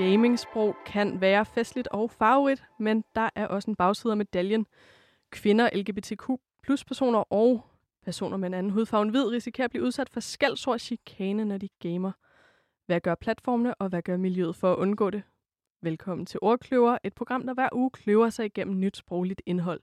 Gamingsprog kan være festligt og farverigt, men der er også en bagside af medaljen. Kvinder, LGBTQ plus personer og personer med en anden hudfarve end hvid risikerer at blive udsat for skældsord og chikane, når de gamer. Hvad gør platformene, og hvad gør miljøet for at undgå det? Velkommen til Ordkløver, et program, der hver uge kløver sig igennem nyt sprogligt indhold.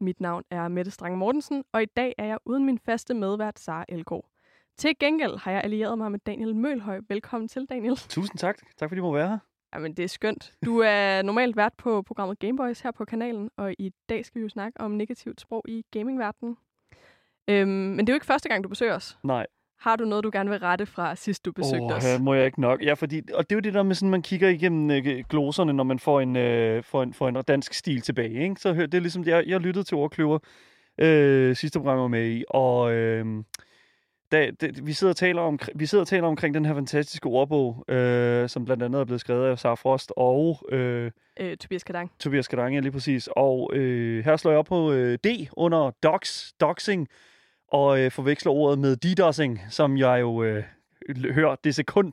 Mit navn er Mette Strang Mortensen, og i dag er jeg uden min faste medvært, Sara Elgård. Til gengæld har jeg allieret mig med Daniel Mølhøj. Velkommen til, Daniel. Tusind tak. Tak fordi du må være her. Jamen, det er skønt. Du er normalt vært på programmet Gameboys her på kanalen, og i dag skal vi jo snakke om negativt sprog i gamingverdenen. Øhm, men det er jo ikke første gang, du besøger os. Nej. Har du noget, du gerne vil rette fra sidst, du besøgte oh, os? Her må jeg ikke nok. Ja, fordi, og det er jo det der med, sådan, man kigger igennem øh, gloserne, når man får en, øh, får en, får en dansk stil tilbage. Ikke? Så hør, det er ligesom, jeg, jeg lyttede til Ordkløver øh, sidste program, jeg var med i, og... Øh, da, det, vi, sidder og taler om, vi sidder og taler omkring den her fantastiske ordbog, øh, som blandt andet er blevet skrevet af Sara Frost og øh, øh, Tobias Kadang. Tobias Kadang, ja, lige præcis. Og øh, her slår jeg op på øh, D under dox, doxing, og øh, forveksler ordet med DDoSing, som jeg jo øh, hører det sekund,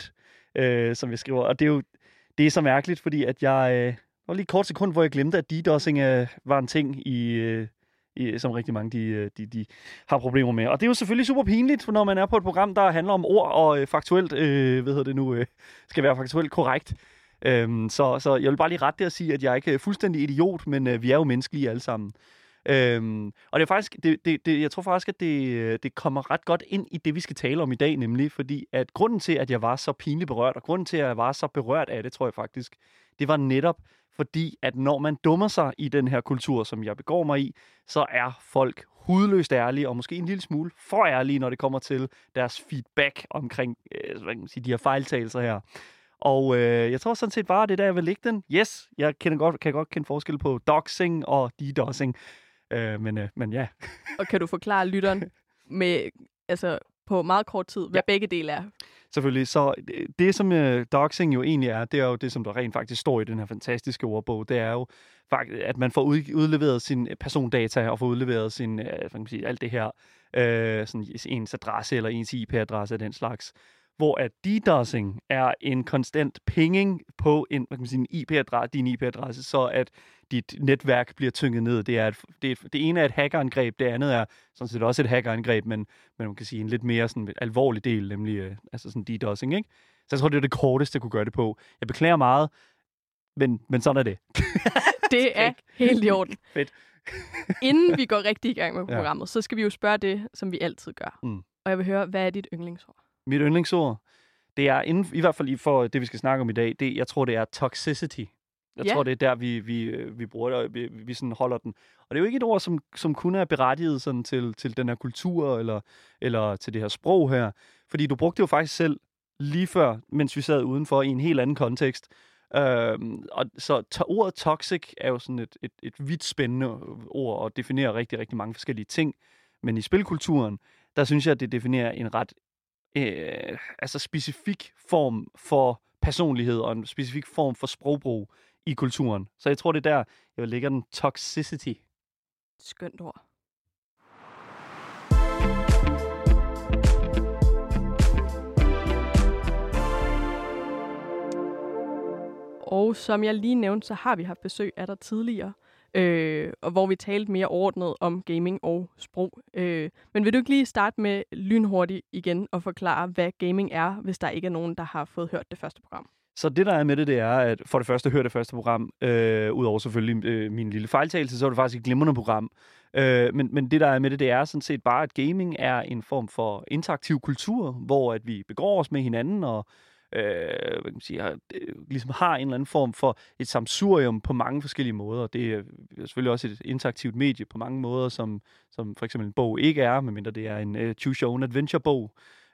øh, som jeg skriver. Og det er jo det er så mærkeligt, fordi at jeg... Øh, var lige et kort sekund, hvor jeg glemte, at DDoSing øh, var en ting i, øh, i, som rigtig mange de, øh, de, de har problemer med. Og det er jo selvfølgelig super pinligt, når man er på et program, der handler om ord og øh, faktuelt, øh, hvad hedder det nu, øh, skal være faktuelt korrekt. Øhm, så, så jeg vil bare lige rette det og sige, at jeg ikke er fuldstændig idiot, men øh, vi er jo menneskelige alle sammen. Øhm, og det er faktisk, det, det, det, jeg tror faktisk, at det, øh, det kommer ret godt ind i det, vi skal tale om i dag, nemlig fordi, at grunden til, at jeg var så pinligt berørt, og grunden til, at jeg var så berørt af det, tror jeg faktisk, det var netop, fordi at når man dummer sig i den her kultur, som jeg begår mig i, så er folk hudløst ærlige, og måske en lille smule for ærlige, når det kommer til deres feedback omkring øh, hvad kan man sige, de her fejltagelser her. Og øh, jeg tror sådan set bare, det er der, jeg vil lægge den. Yes, jeg kender godt, kan godt kende forskel på doxing og DDoSing. Øh, men, øh, men ja. og kan du forklare lytteren med, altså, på meget kort tid, hvad ja. begge dele er? Selvfølgelig. Så det, det som uh, doxing jo egentlig er, det er jo det, som der rent faktisk står i den her fantastiske ordbog. Det er jo faktisk, at man får udleveret sin persondata og får udleveret sin, uh, kan man sige, alt det her, uh, sådan ens adresse eller ens IP-adresse af den slags hvor at DDoSing er en konstant pinging på en, hvad kan man sige, en IP-adresse, din IP-adresse, så at dit netværk bliver tynget ned. Det, er et, det, er, det ene er et hackerangreb, det andet er sådan set også et hackerangreb, men, men man kan sige en lidt mere sådan alvorlig del, nemlig øh, altså sådan DDoSing, ikke? Så jeg tror, det er det korteste, jeg kunne gøre det på. Jeg beklager meget, men, men sådan er det. det er helt i orden. Fedt. Inden vi går rigtig i gang med programmet, ja. så skal vi jo spørge det, som vi altid gør. Mm. Og jeg vil høre, hvad er dit yndlingsord? Mit yndlingsord, det er inden, i hvert fald for det, vi skal snakke om i dag, det, jeg tror, det er toxicity. Jeg ja. tror, det er der, vi, vi, øh, vi bruger det, og vi, vi sådan holder den. Og det er jo ikke et ord, som, som kun er berettiget sådan til, til den her kultur, eller, eller til det her sprog her. Fordi du brugte det jo faktisk selv lige før, mens vi sad udenfor i en helt anden kontekst. Øhm, og så to, ordet toxic er jo sådan et, et, et vidt spændende ord, og definerer rigtig, rigtig mange forskellige ting. Men i spilkulturen, der synes jeg, at det definerer en ret øh, altså specifik form for personlighed og en specifik form for sprogbrug i kulturen. Så jeg tror, det er der, jeg lægger den toxicity. Skønt ord. Og som jeg lige nævnte, så har vi haft besøg af dig tidligere øh, og hvor vi talte mere overordnet om gaming og sprog. Øh, men vil du ikke lige starte med lynhurtigt igen og forklare, hvad gaming er, hvis der ikke er nogen, der har fået hørt det første program? Så det, der er med det, det er, at for det første høre det første program, øh, udover selvfølgelig øh, min lille fejltagelse, så er det faktisk et glimrende program. Øh, men, men det, der er med det, det er sådan set bare, at gaming er en form for interaktiv kultur, hvor at vi begår os med hinanden og øh, hvad kan man sige, har, øh, ligesom har en eller anden form for et samsurium på mange forskellige måder. Det er selvfølgelig også et interaktivt medie på mange måder, som, som for eksempel en bog ikke er, medmindre det er en uh, Choose Your Own Adventure-bog.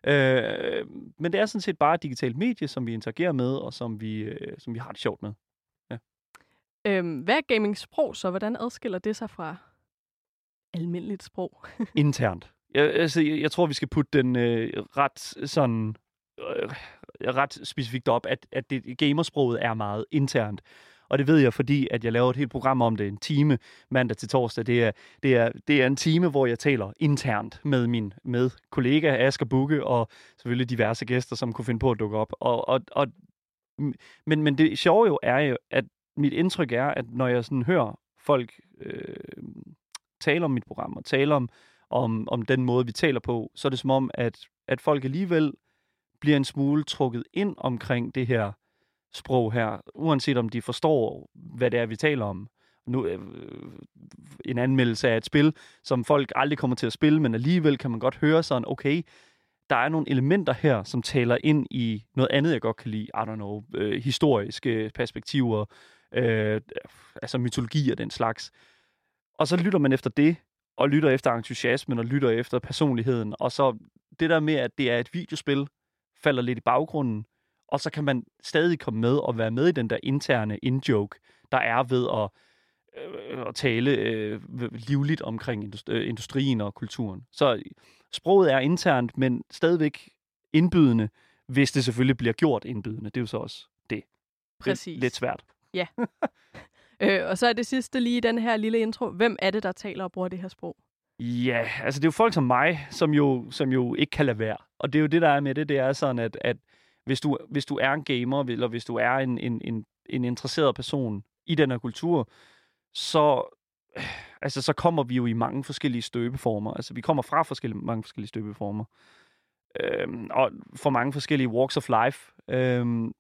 Øh, men det er sådan set bare et digitalt medie, som vi interagerer med, og som vi, øh, som vi har det sjovt med. Ja. Øhm, hvad er gaming-sprog så? Hvordan adskiller det sig fra almindeligt sprog? Internt. Jeg, altså, jeg, jeg tror, vi skal putte den øh, ret sådan øh, ret specifikt op, at, at det, gamersproget er meget internt. Og det ved jeg, fordi at jeg laver et helt program om det, en time mandag til torsdag. Det er, det er, det er en time, hvor jeg taler internt med min med kollega Asger Bukke, og selvfølgelig diverse gæster, som kunne finde på at dukke op. Og, og, og men, men det sjove jo er jo, at mit indtryk er, at når jeg sådan hører folk øh, tale om mit program, og tale om, om, om den måde, vi taler på, så er det som om, at, at folk alligevel bliver en smule trukket ind omkring det her sprog her, uanset om de forstår, hvad det er, vi taler om. Nu, øh, en anmeldelse af et spil, som folk aldrig kommer til at spille, men alligevel kan man godt høre sådan, okay, der er nogle elementer her, som taler ind i noget andet, jeg godt kan lide. I don't know, øh, historiske perspektiver, øh, altså mytologi og den slags. Og så lytter man efter det, og lytter efter entusiasmen, og lytter efter personligheden. Og så det der med, at det er et videospil, falder lidt i baggrunden, og så kan man stadig komme med og være med i den der interne in-joke, der er ved at, øh, at tale øh, livligt omkring industri- øh, industrien og kulturen. Så sproget er internt, men stadigvæk indbydende, hvis det selvfølgelig bliver gjort indbydende. Det er jo så også det. Præcis. Lidt, lidt svært. Ja. øh, og så er det sidste lige i den her lille intro. Hvem er det, der taler og bruger det her sprog? Ja, altså det er jo folk som mig, som jo, som jo ikke kan lade være. Og det er jo det, der er med det, det er sådan, at, at hvis, du, hvis du er en gamer, eller hvis du er en, en, en, en interesseret person i den her kultur, så, altså, så kommer vi jo i mange forskellige støbeformer. Altså vi kommer fra forskellige, mange forskellige støbeformer. Øhm, og fra mange forskellige walks of life. Øhm,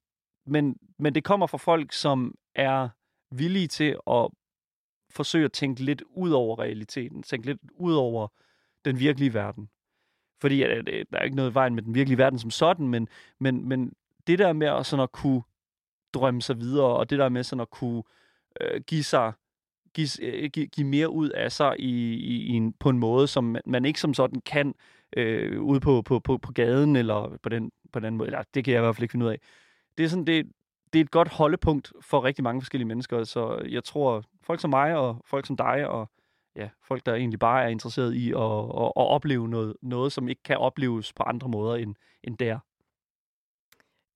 men, men det kommer fra folk, som er villige til at forsøge at tænke lidt ud over realiteten, tænke lidt ud over den virkelige verden. Fordi at, at, der er ikke noget vejen med den virkelige verden som sådan, men, men, men det der med at, sådan at kunne drømme sig videre, og det der med sådan at kunne øh, give sig give, øh, give, give mere ud af sig i, i, i en, på en måde, som man ikke som sådan kan øh, ude på, på, på, på gaden, eller på den, på den måde. Eller, det kan jeg i hvert fald ikke finde ud af. Det er, sådan, det, det er et godt holdepunkt for rigtig mange forskellige mennesker, så jeg tror, folk som mig, og folk som dig, og ja, folk, der egentlig bare er interesseret i at, at, at opleve noget, noget, som ikke kan opleves på andre måder end, end der.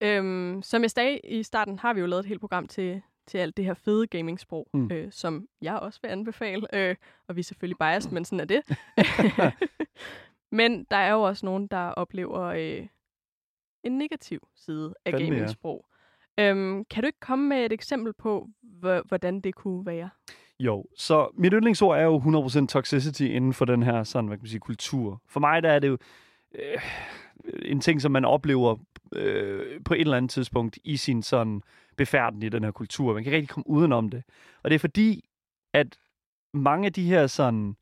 Øhm, som jeg sagde i starten, har vi jo lavet et helt program til, til alt det her fede gamingsprog, mm. øh, som jeg også vil anbefale. Øh, og vi er selvfølgelig biased, men sådan er det. men der er jo også nogen, der oplever øh, en negativ side af gamingsprog. Ja. Øhm, kan du ikke komme med et eksempel på, hvordan det kunne være? Jo, så mit yndlingsord er jo 100% toxicity inden for den her sådan, hvad kan man sige, kultur. For mig der er det jo øh, en ting, som man oplever øh, på et eller andet tidspunkt i sin sådan befærden i den her kultur. Man kan ikke rigtig komme udenom det. Og det er fordi, at mange af de her sådan,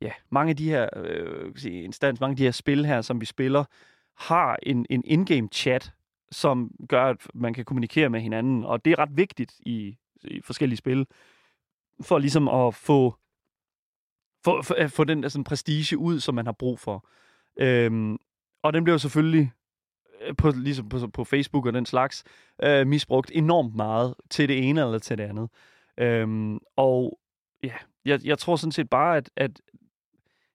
ja, mange af de her øh, instans, mange af de her spil her, som vi spiller, har en, en in-game chat, som gør, at man kan kommunikere med hinanden. Og det er ret vigtigt i, i forskellige spil for ligesom at få, få, at få den sådan prestige ud, som man har brug for. Øhm, og den bliver selvfølgelig øh, på, ligesom på, på Facebook og den slags, øh, misbrugt enormt meget til det ene eller til det andet. Øhm, og ja, jeg, jeg tror sådan set bare, at, at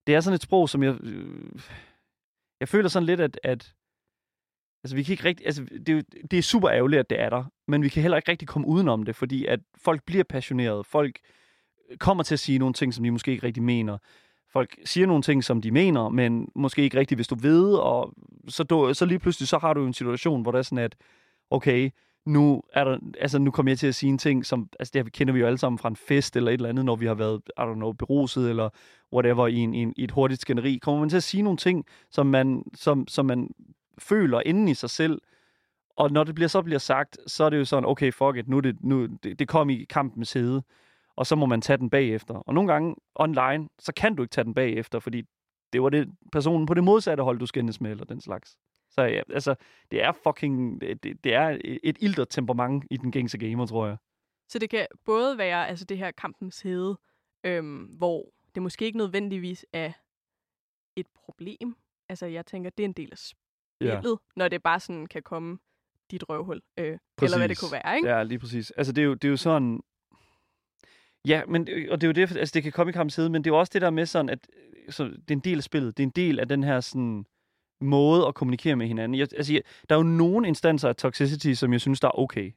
det er sådan et sprog, som jeg... Øh, jeg føler sådan lidt, at, at Altså, vi kan ikke rigtig, altså, det, det er super ærgerligt, at det er der, men vi kan heller ikke rigtig komme udenom det, fordi at folk bliver passionerede. Folk øh, kommer til at sige nogle ting, som de måske ikke rigtig mener. Folk siger nogle ting, som de mener, men måske ikke rigtigt, hvis du ved, og så, du, så lige pludselig, så har du en situation, hvor det er sådan, at okay, nu, er der, altså, nu kommer jeg til at sige en ting, som, altså det her kender vi jo alle sammen fra en fest eller et eller andet, når vi har været, I don't know, beruset eller whatever i, en, i, en, i et hurtigt skænderi. Kommer man til at sige nogle ting, som man, som, som man føler inden i sig selv. Og når det bliver, så bliver sagt, så er det jo sådan, okay, fuck it, nu det, nu, det, det kom i kampens hede, og så må man tage den bagefter. Og nogle gange online, så kan du ikke tage den bagefter, fordi det var det personen på det modsatte hold, du skændes med, eller den slags. Så ja, altså, det er fucking, det, det er et ilter temperament i den gængse gamer, tror jeg. Så det kan både være altså det her kampens hede, øhm, hvor det måske ikke nødvendigvis er et problem. Altså, jeg tænker, det er en del af ja. når det bare sådan kan komme dit røvhul. Øh, eller hvad det kunne være, ikke? Ja, lige præcis. Altså, det er jo, det er jo sådan... Ja, men, og det er jo det, altså det kan komme i kampens side, men det er jo også det der med sådan, at så det er en del af spillet. Det er en del af den her sådan måde at kommunikere med hinanden. Jeg, altså, jeg, der er jo nogle instanser af toxicity, som jeg synes, der er okay.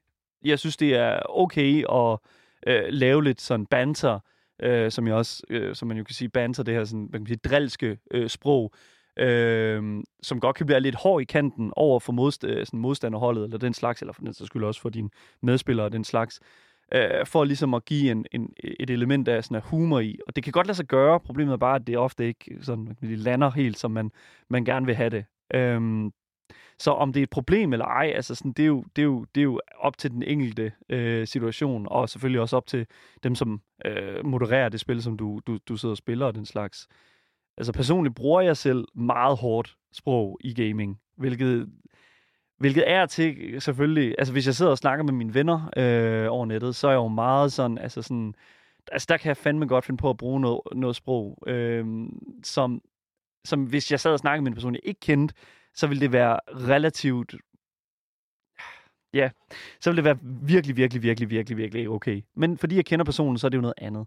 Jeg synes, det er okay at øh, lave lidt sådan banter, øh, som jeg også, øh, som man jo kan sige, banter, det her sådan, man kan sige, drilske øh, sprog, øh, som godt kan blive lidt hård i kanten over for modst- øh, sådan modstanderholdet, eller den slags, eller for den skyld også for dine medspillere og den slags, øh, for ligesom at give en, en, et element af, sådan af humor i. Og det kan godt lade sig gøre, problemet er bare, at det ofte ikke sådan, de lander helt, som man, man gerne vil have det. Øh, så om det er et problem eller ej, altså sådan, det, er jo, det, er jo, det er jo op til den enkelte øh, situation, og selvfølgelig også op til dem, som øh, modererer det spil, som du, du, du sidder og spiller og den slags. Altså personligt bruger jeg selv meget hårdt sprog i gaming, hvilket, hvilket er til selvfølgelig, altså hvis jeg sidder og snakker med mine venner øh, over nettet, så er jeg jo meget sådan, altså sådan, altså der kan jeg fandme godt finde på at bruge noget, noget sprog, øh, som, som hvis jeg sad og snakkede med en person, jeg ikke kendte, så vil det være relativt... Ja, så vil det være virkelig, virkelig, virkelig, virkelig, virkelig okay. Men fordi jeg kender personen, så er det jo noget andet.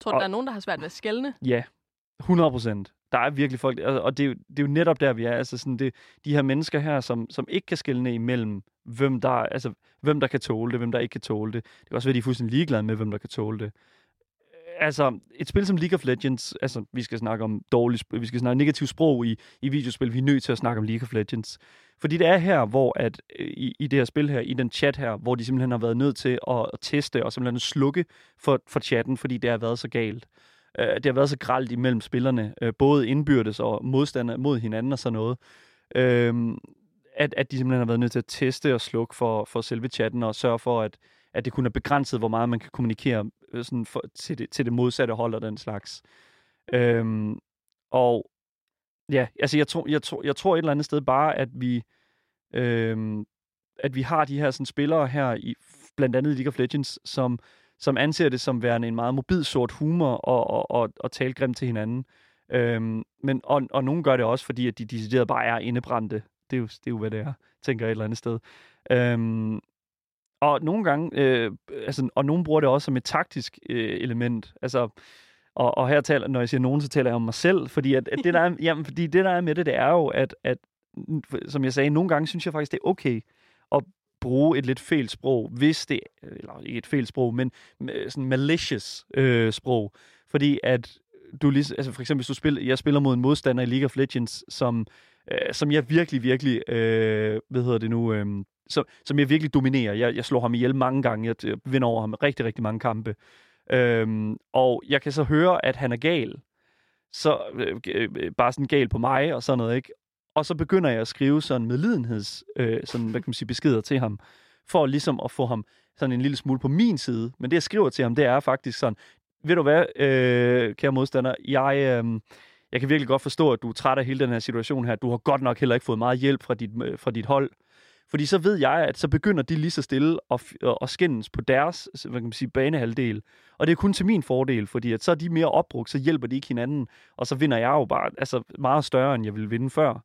Tror du, og, der er nogen, der har svært ved at skælne? Ja, 100 procent. Der er virkelig folk, og det er, jo, det er jo netop der, vi er. Altså sådan det, de her mennesker her, som, som ikke kan skælne imellem, hvem der, altså, hvem der kan tåle det, hvem der ikke kan tåle det. Det kan også være, at de er fuldstændig ligeglade med, hvem der kan tåle det altså, et spil som League of Legends, altså, vi skal snakke om dårligt, vi skal snakke negativt sprog i, i videospil, vi er nødt til at snakke om League of Legends. Fordi det er her, hvor at, øh, i, i det her spil her, i den chat her, hvor de simpelthen har været nødt til at, at teste og simpelthen slukke for, for chatten, fordi det har været så galt øh, det har været så gralt imellem spillerne, øh, både indbyrdes og modstander mod hinanden og sådan noget. øh, at, at de simpelthen har været nødt til at teste og slukke for, for selve chatten og sørge for, at, at det kun er begrænset, hvor meget man kan kommunikere øh, sådan for, til, det, til det modsatte hold og den slags. Øhm, og ja, altså jeg tror, jeg, tror, jeg tror et eller andet sted bare, at vi, øhm, at vi har de her sådan, spillere her, i, blandt andet i League of Legends, som, som anser det som værende en meget mobil sort humor og, og, og, og tale grimt til hinanden. Øhm, men, og, og nogen gør det også, fordi at de decideret bare er indebrændte. Det er, jo, det er jo, hvad det er, tænker jeg et eller andet sted. Øhm, og nogle gange, øh, altså, og nogen bruger det også som et taktisk øh, element. Altså, og, og her taler, når jeg siger nogen, så taler jeg om mig selv, fordi at, at det, der er, jamen, fordi det, der er med det, det er jo, at, at, som jeg sagde, nogle gange synes jeg faktisk, det er okay bruge et lidt fælt sprog, hvis det, eller ikke et fælt sprog, men sådan malicious øh, sprog. Fordi at du lige, altså for eksempel, hvis du spiller, jeg spiller mod en modstander i League of Legends, som, øh, som jeg virkelig, virkelig, øh, hvad hedder det nu, øh, som, som jeg virkelig dominerer. Jeg, jeg slår ham ihjel mange gange. Jeg, jeg vinder over ham rigtig, rigtig mange kampe. Øhm, og jeg kan så høre, at han er gal. Så øh, øh, øh bare sådan gal på mig og sådan noget, ikke? Og så begynder jeg at skrive sådan medlidenheds, øh, sådan, hvad kan man sige, beskeder til ham, for ligesom at få ham sådan en lille smule på min side. Men det, jeg skriver til ham, det er faktisk sådan, ved du hvad, øh, kære modstander, jeg, øh, jeg kan virkelig godt forstå, at du er træt af hele den her situation her. Du har godt nok heller ikke fået meget hjælp fra dit, øh, fra dit hold. Fordi så ved jeg, at så begynder de lige så stille at, øh, at skændes på deres hvad kan man sige, banehalvdel. Og det er kun til min fordel, fordi at så er de mere opbrugt, så hjælper de ikke hinanden, og så vinder jeg jo bare altså meget større, end jeg ville vinde før.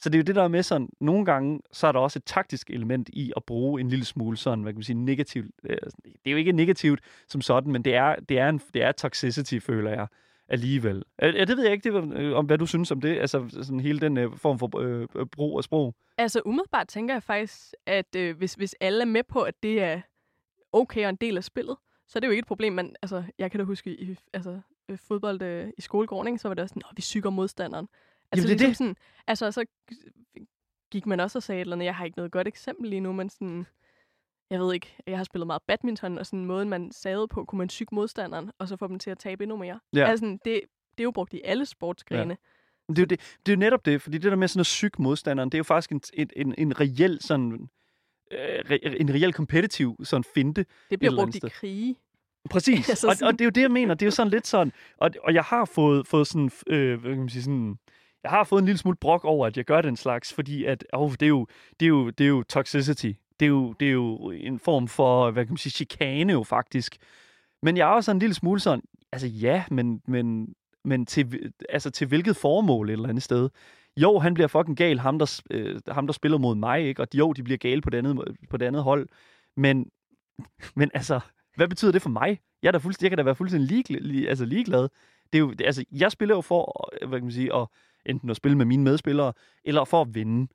Så det er jo det der med sådan, nogle gange, så er der også et taktisk element i at bruge en lille smule sådan, hvad kan man sige, negativt. Øh, det er jo ikke negativt som sådan, men det er, det er, en, det er toxicity, føler jeg alligevel. Ja, det ved jeg ikke, det, øh, om hvad du synes om det, altså sådan hele den øh, form for øh, øh, brug af sprog. Altså umiddelbart tænker jeg faktisk, at øh, hvis, hvis alle er med på, at det er okay og en del af spillet, så er det jo ikke et problem. Men altså, jeg kan da huske i altså, fodbold øh, i skolegården, ikke, så var det også sådan, at vi syger modstanderen. Altså, Jamen, det er ligesom det. Sådan, altså, så gik man også og sagde et eller andet, jeg har ikke noget godt eksempel lige nu, men sådan, jeg ved ikke, jeg har spillet meget badminton, og sådan måden, man sagde på, kunne man syge modstanderen, og så få dem til at tabe endnu mere. Ja. Altså, det, det er jo brugt i alle sportsgrene. Ja. Det er, jo det, det er jo netop det, fordi det der med sådan at syge modstanderen, det er jo faktisk en, en, en, en reel sådan, øh, en reel kompetitiv sådan finte. Det bliver brugt i krige. Præcis, altså, og, og det er jo det, jeg mener. Det er jo sådan lidt sådan, og, og jeg har fået, fået sådan, øh, hvad kan man sige, sådan, jeg har fået en lille smule brok over, at jeg gør den slags, fordi at, oh, det, er jo, det, er jo, det er jo toxicity det er jo, det er jo en form for, hvad kan man sige, chikane jo faktisk. Men jeg er også en lille smule sådan, altså ja, men, men, men til, altså til hvilket formål et eller andet sted? Jo, han bliver fucking gal, ham der, øh, ham der spiller mod mig, ikke? Og jo, de bliver gale på det andet, på det andet hold. Men, men altså, hvad betyder det for mig? Jeg, er da fuldstændig, jeg kan da være fuldstændig ligeglad. Altså, ligeglad. Det er jo, altså, jeg spiller jo for, øh, hvad kan man sige, at, enten at spille med mine medspillere, eller for at vinde.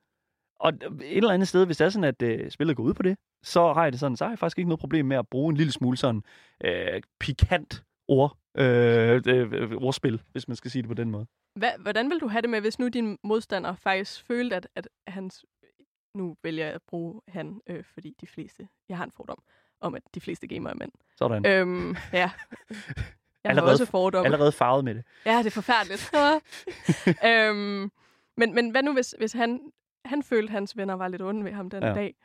Og et eller andet sted, hvis det er sådan, at øh, spillet går ud på det, så har jeg det sådan, så har jeg faktisk ikke noget problem med at bruge en lille smule sådan øh, pikant ord øh, øh, ordspil, hvis man skal sige det på den måde. Hva, hvordan vil du have det med, hvis nu din modstander faktisk følte, at, at hans... Nu vælger jeg at bruge han, øh, fordi de fleste... Jeg har en fordom om, at de fleste gamere er mænd. Sådan. Øhm, ja. Jeg Allerede- har også fordomme. Allerede farvet med det. Ja, det er forfærdeligt. øhm, men, men hvad nu, hvis, hvis han, han følte, at hans venner var lidt onde ved ham den Ja. dag,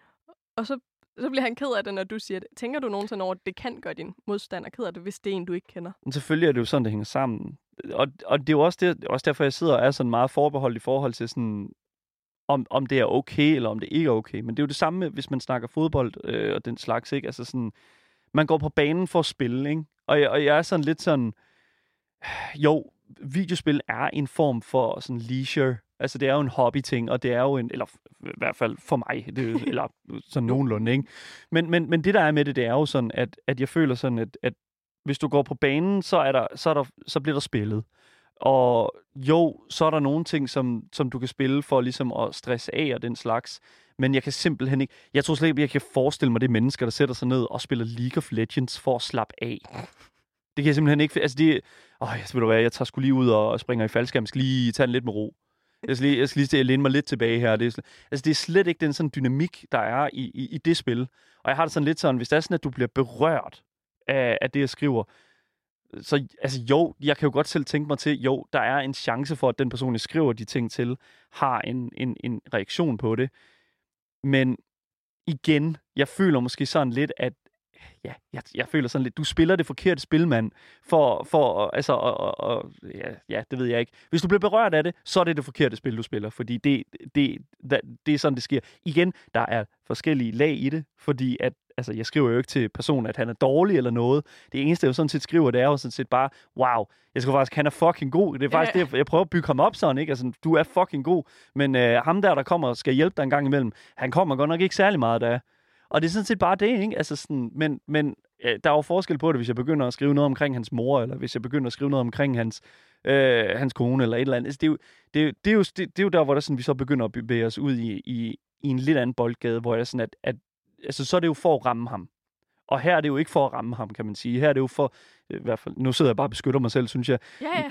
og så, så bliver han ked af det, når du siger det. Tænker du nogensinde over, at det kan gøre din modstander ked af det, hvis det er en, du ikke kender? Men selvfølgelig er det jo sådan, det hænger sammen. Og, og det er jo også, det, også derfor, jeg sidder og er sådan meget forbeholdt i forhold til sådan, om, om det er okay, eller om det ikke er okay. Men det er jo det samme, hvis man snakker fodbold øh, og den slags, ikke? Altså sådan, man går på banen for at spille, ikke? Og jeg, og jeg er sådan lidt sådan, jo, videospil er en form for sådan leisure. Altså, det er jo en hobby-ting, og det er jo en, eller i hvert fald for mig, det, er eller sådan nogenlunde, ikke? Men, men, men det, der er med det, det er jo sådan, at, at jeg føler sådan, at, at hvis du går på banen, så, er der, så, er der, så bliver der spillet. Og jo, så er der nogle ting, som, som du kan spille for ligesom at stresse af og den slags. Men jeg kan simpelthen ikke... Jeg tror slet ikke, jeg kan forestille mig det mennesker, der sætter sig ned og spiller League of Legends for at slappe af. Det kan jeg simpelthen ikke... Altså det... Åh, jeg, ved du hvad, jeg tager skulle lige ud og springer i faldskærm. Jeg skal lige tage den lidt med ro. Jeg skal lige, jeg skal lige til at læne mig lidt tilbage her. Det er, altså, det er slet ikke den sådan dynamik, der er i, i, i det spil. Og jeg har det sådan lidt sådan, hvis det er sådan, at du bliver berørt af, af det, jeg skriver, så altså jo, jeg kan jo godt selv tænke mig til, jo, der er en chance for, at den person, jeg skriver de ting til, har en, en, en reaktion på det. Men igen, jeg føler måske sådan lidt, at ja, jeg, jeg føler sådan lidt, du spiller det forkerte spil, mand, for, for altså, og, og, og, ja, ja, det ved jeg ikke. Hvis du bliver berørt af det, så er det det forkerte spil, du spiller, fordi det, det, det, det er sådan, det sker. Igen, der er forskellige lag i det, fordi at, altså, jeg skriver jo ikke til personen, at han er dårlig eller noget. Det eneste, jeg jo sådan set skriver, det er jo sådan set bare, wow, jeg skal faktisk, han er fucking god. Det er faktisk Ja. det, jeg, jeg prøver at bygge ham op sådan, ikke? Altså, du er fucking god, men øh, ham der, der kommer og skal hjælpe dig en gang imellem, han kommer godt nok ikke særlig meget der. Og det er sådan set bare det, ikke? Altså sådan, men, men øh, der er jo forskel på det, hvis jeg begynder at skrive noget omkring hans mor, eller hvis jeg begynder at skrive noget omkring hans, øh, hans kone, eller et eller andet. Altså, det, er jo, det, er jo, det, er jo, det, det er jo der, hvor der sådan, vi så begynder at bevæge os ud i, i, i en lidt anden boldgade, hvor jeg er sådan, at, at altså, så er det jo for at ramme ham. Og her er det jo ikke for at ramme ham, kan man sige. Her er det jo for, i hvert fald, nu sidder jeg bare og beskytter mig selv, synes jeg. Ja, ja.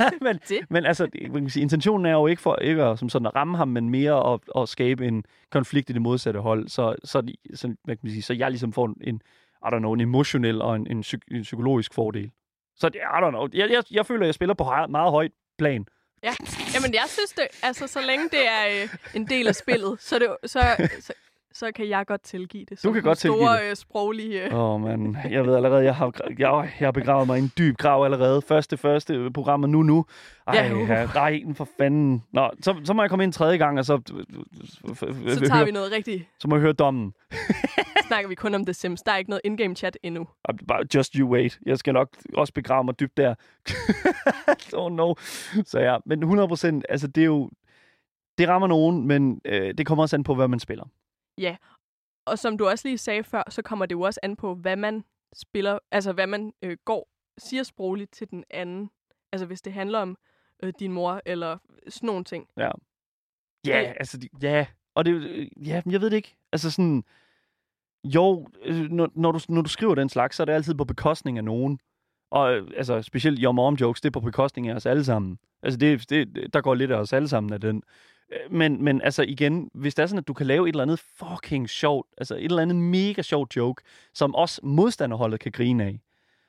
ja, men, Det. men altså, man kan sige, intentionen er jo ikke for ikke at, som sådan at ramme ham, men mere at, at skabe en konflikt i det modsatte hold, så, så, så, hvad kan man sige, så jeg ligesom får en, I don't know, en emotionel og en, en, psyk, en psykologisk fordel. Så det, I don't know, jeg, jeg, jeg føler, at jeg spiller på høj- meget højt plan. Ja, jamen jeg synes det, altså så længe det er øh, en del af spillet, så, det, så, så, så kan jeg godt tilgive det. som kan godt tilgive store, Øh, sproglige... Øh. Åh, oh, man. Jeg ved allerede, jeg har, jeg, jeg har begravet mig i en dyb grav allerede. Første, første program, og nu, nu. Ej, Ja, uh. nej, for fanden. Nå, så, så må jeg komme ind en tredje gang, og så... Så tager vi noget rigtigt. så må jeg høre dommen. Snakker vi kun om The Sims. Der er ikke noget in-game chat endnu. Just you wait. Jeg skal nok også begrave mig dybt der. oh no. Så ja, men 100 procent, altså det er jo... Det rammer nogen, men øh, det kommer også an på, hvad man spiller. Og som du også lige sagde før, så kommer det jo også an på, hvad man spiller, altså hvad man øh, går, siger sprogligt til den anden. Altså hvis det handler om øh, din mor, eller sådan nogle ting. Ja, Det- altså, de- ja. Og det, øh, ja, men jeg ved det ikke. Altså sådan, jo, øh, når, når, du, når du skriver den slags, så er det altid på bekostning af nogen. Og øh, altså, specielt your mom jokes, det er på bekostning af os alle sammen. Altså, det, det, der går lidt af os alle sammen af den. Men, men altså igen, hvis det er sådan, at du kan lave et eller andet fucking sjovt, altså et eller andet mega sjovt joke, som også modstanderholdet kan grine af,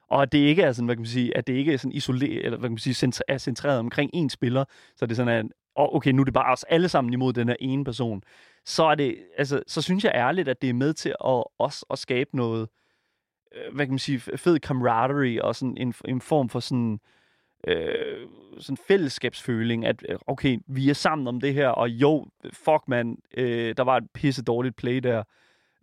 og at det ikke er sådan, hvad kan man sige, at det ikke er sådan isoleret, eller hvad kan man sige, er centreret omkring én spiller, så det er sådan, at og okay, nu er det bare os alle sammen imod den her ene person, så er det, altså, så synes jeg ærligt, at det er med til at også at skabe noget, øh, hvad kan man sige, fed camaraderie og sådan en, en form for sådan, øh, øh, sådan fællesskabsføling, at øh, okay, vi er sammen om det her, og jo, fuck man, øh, der var et pisse dårligt play der.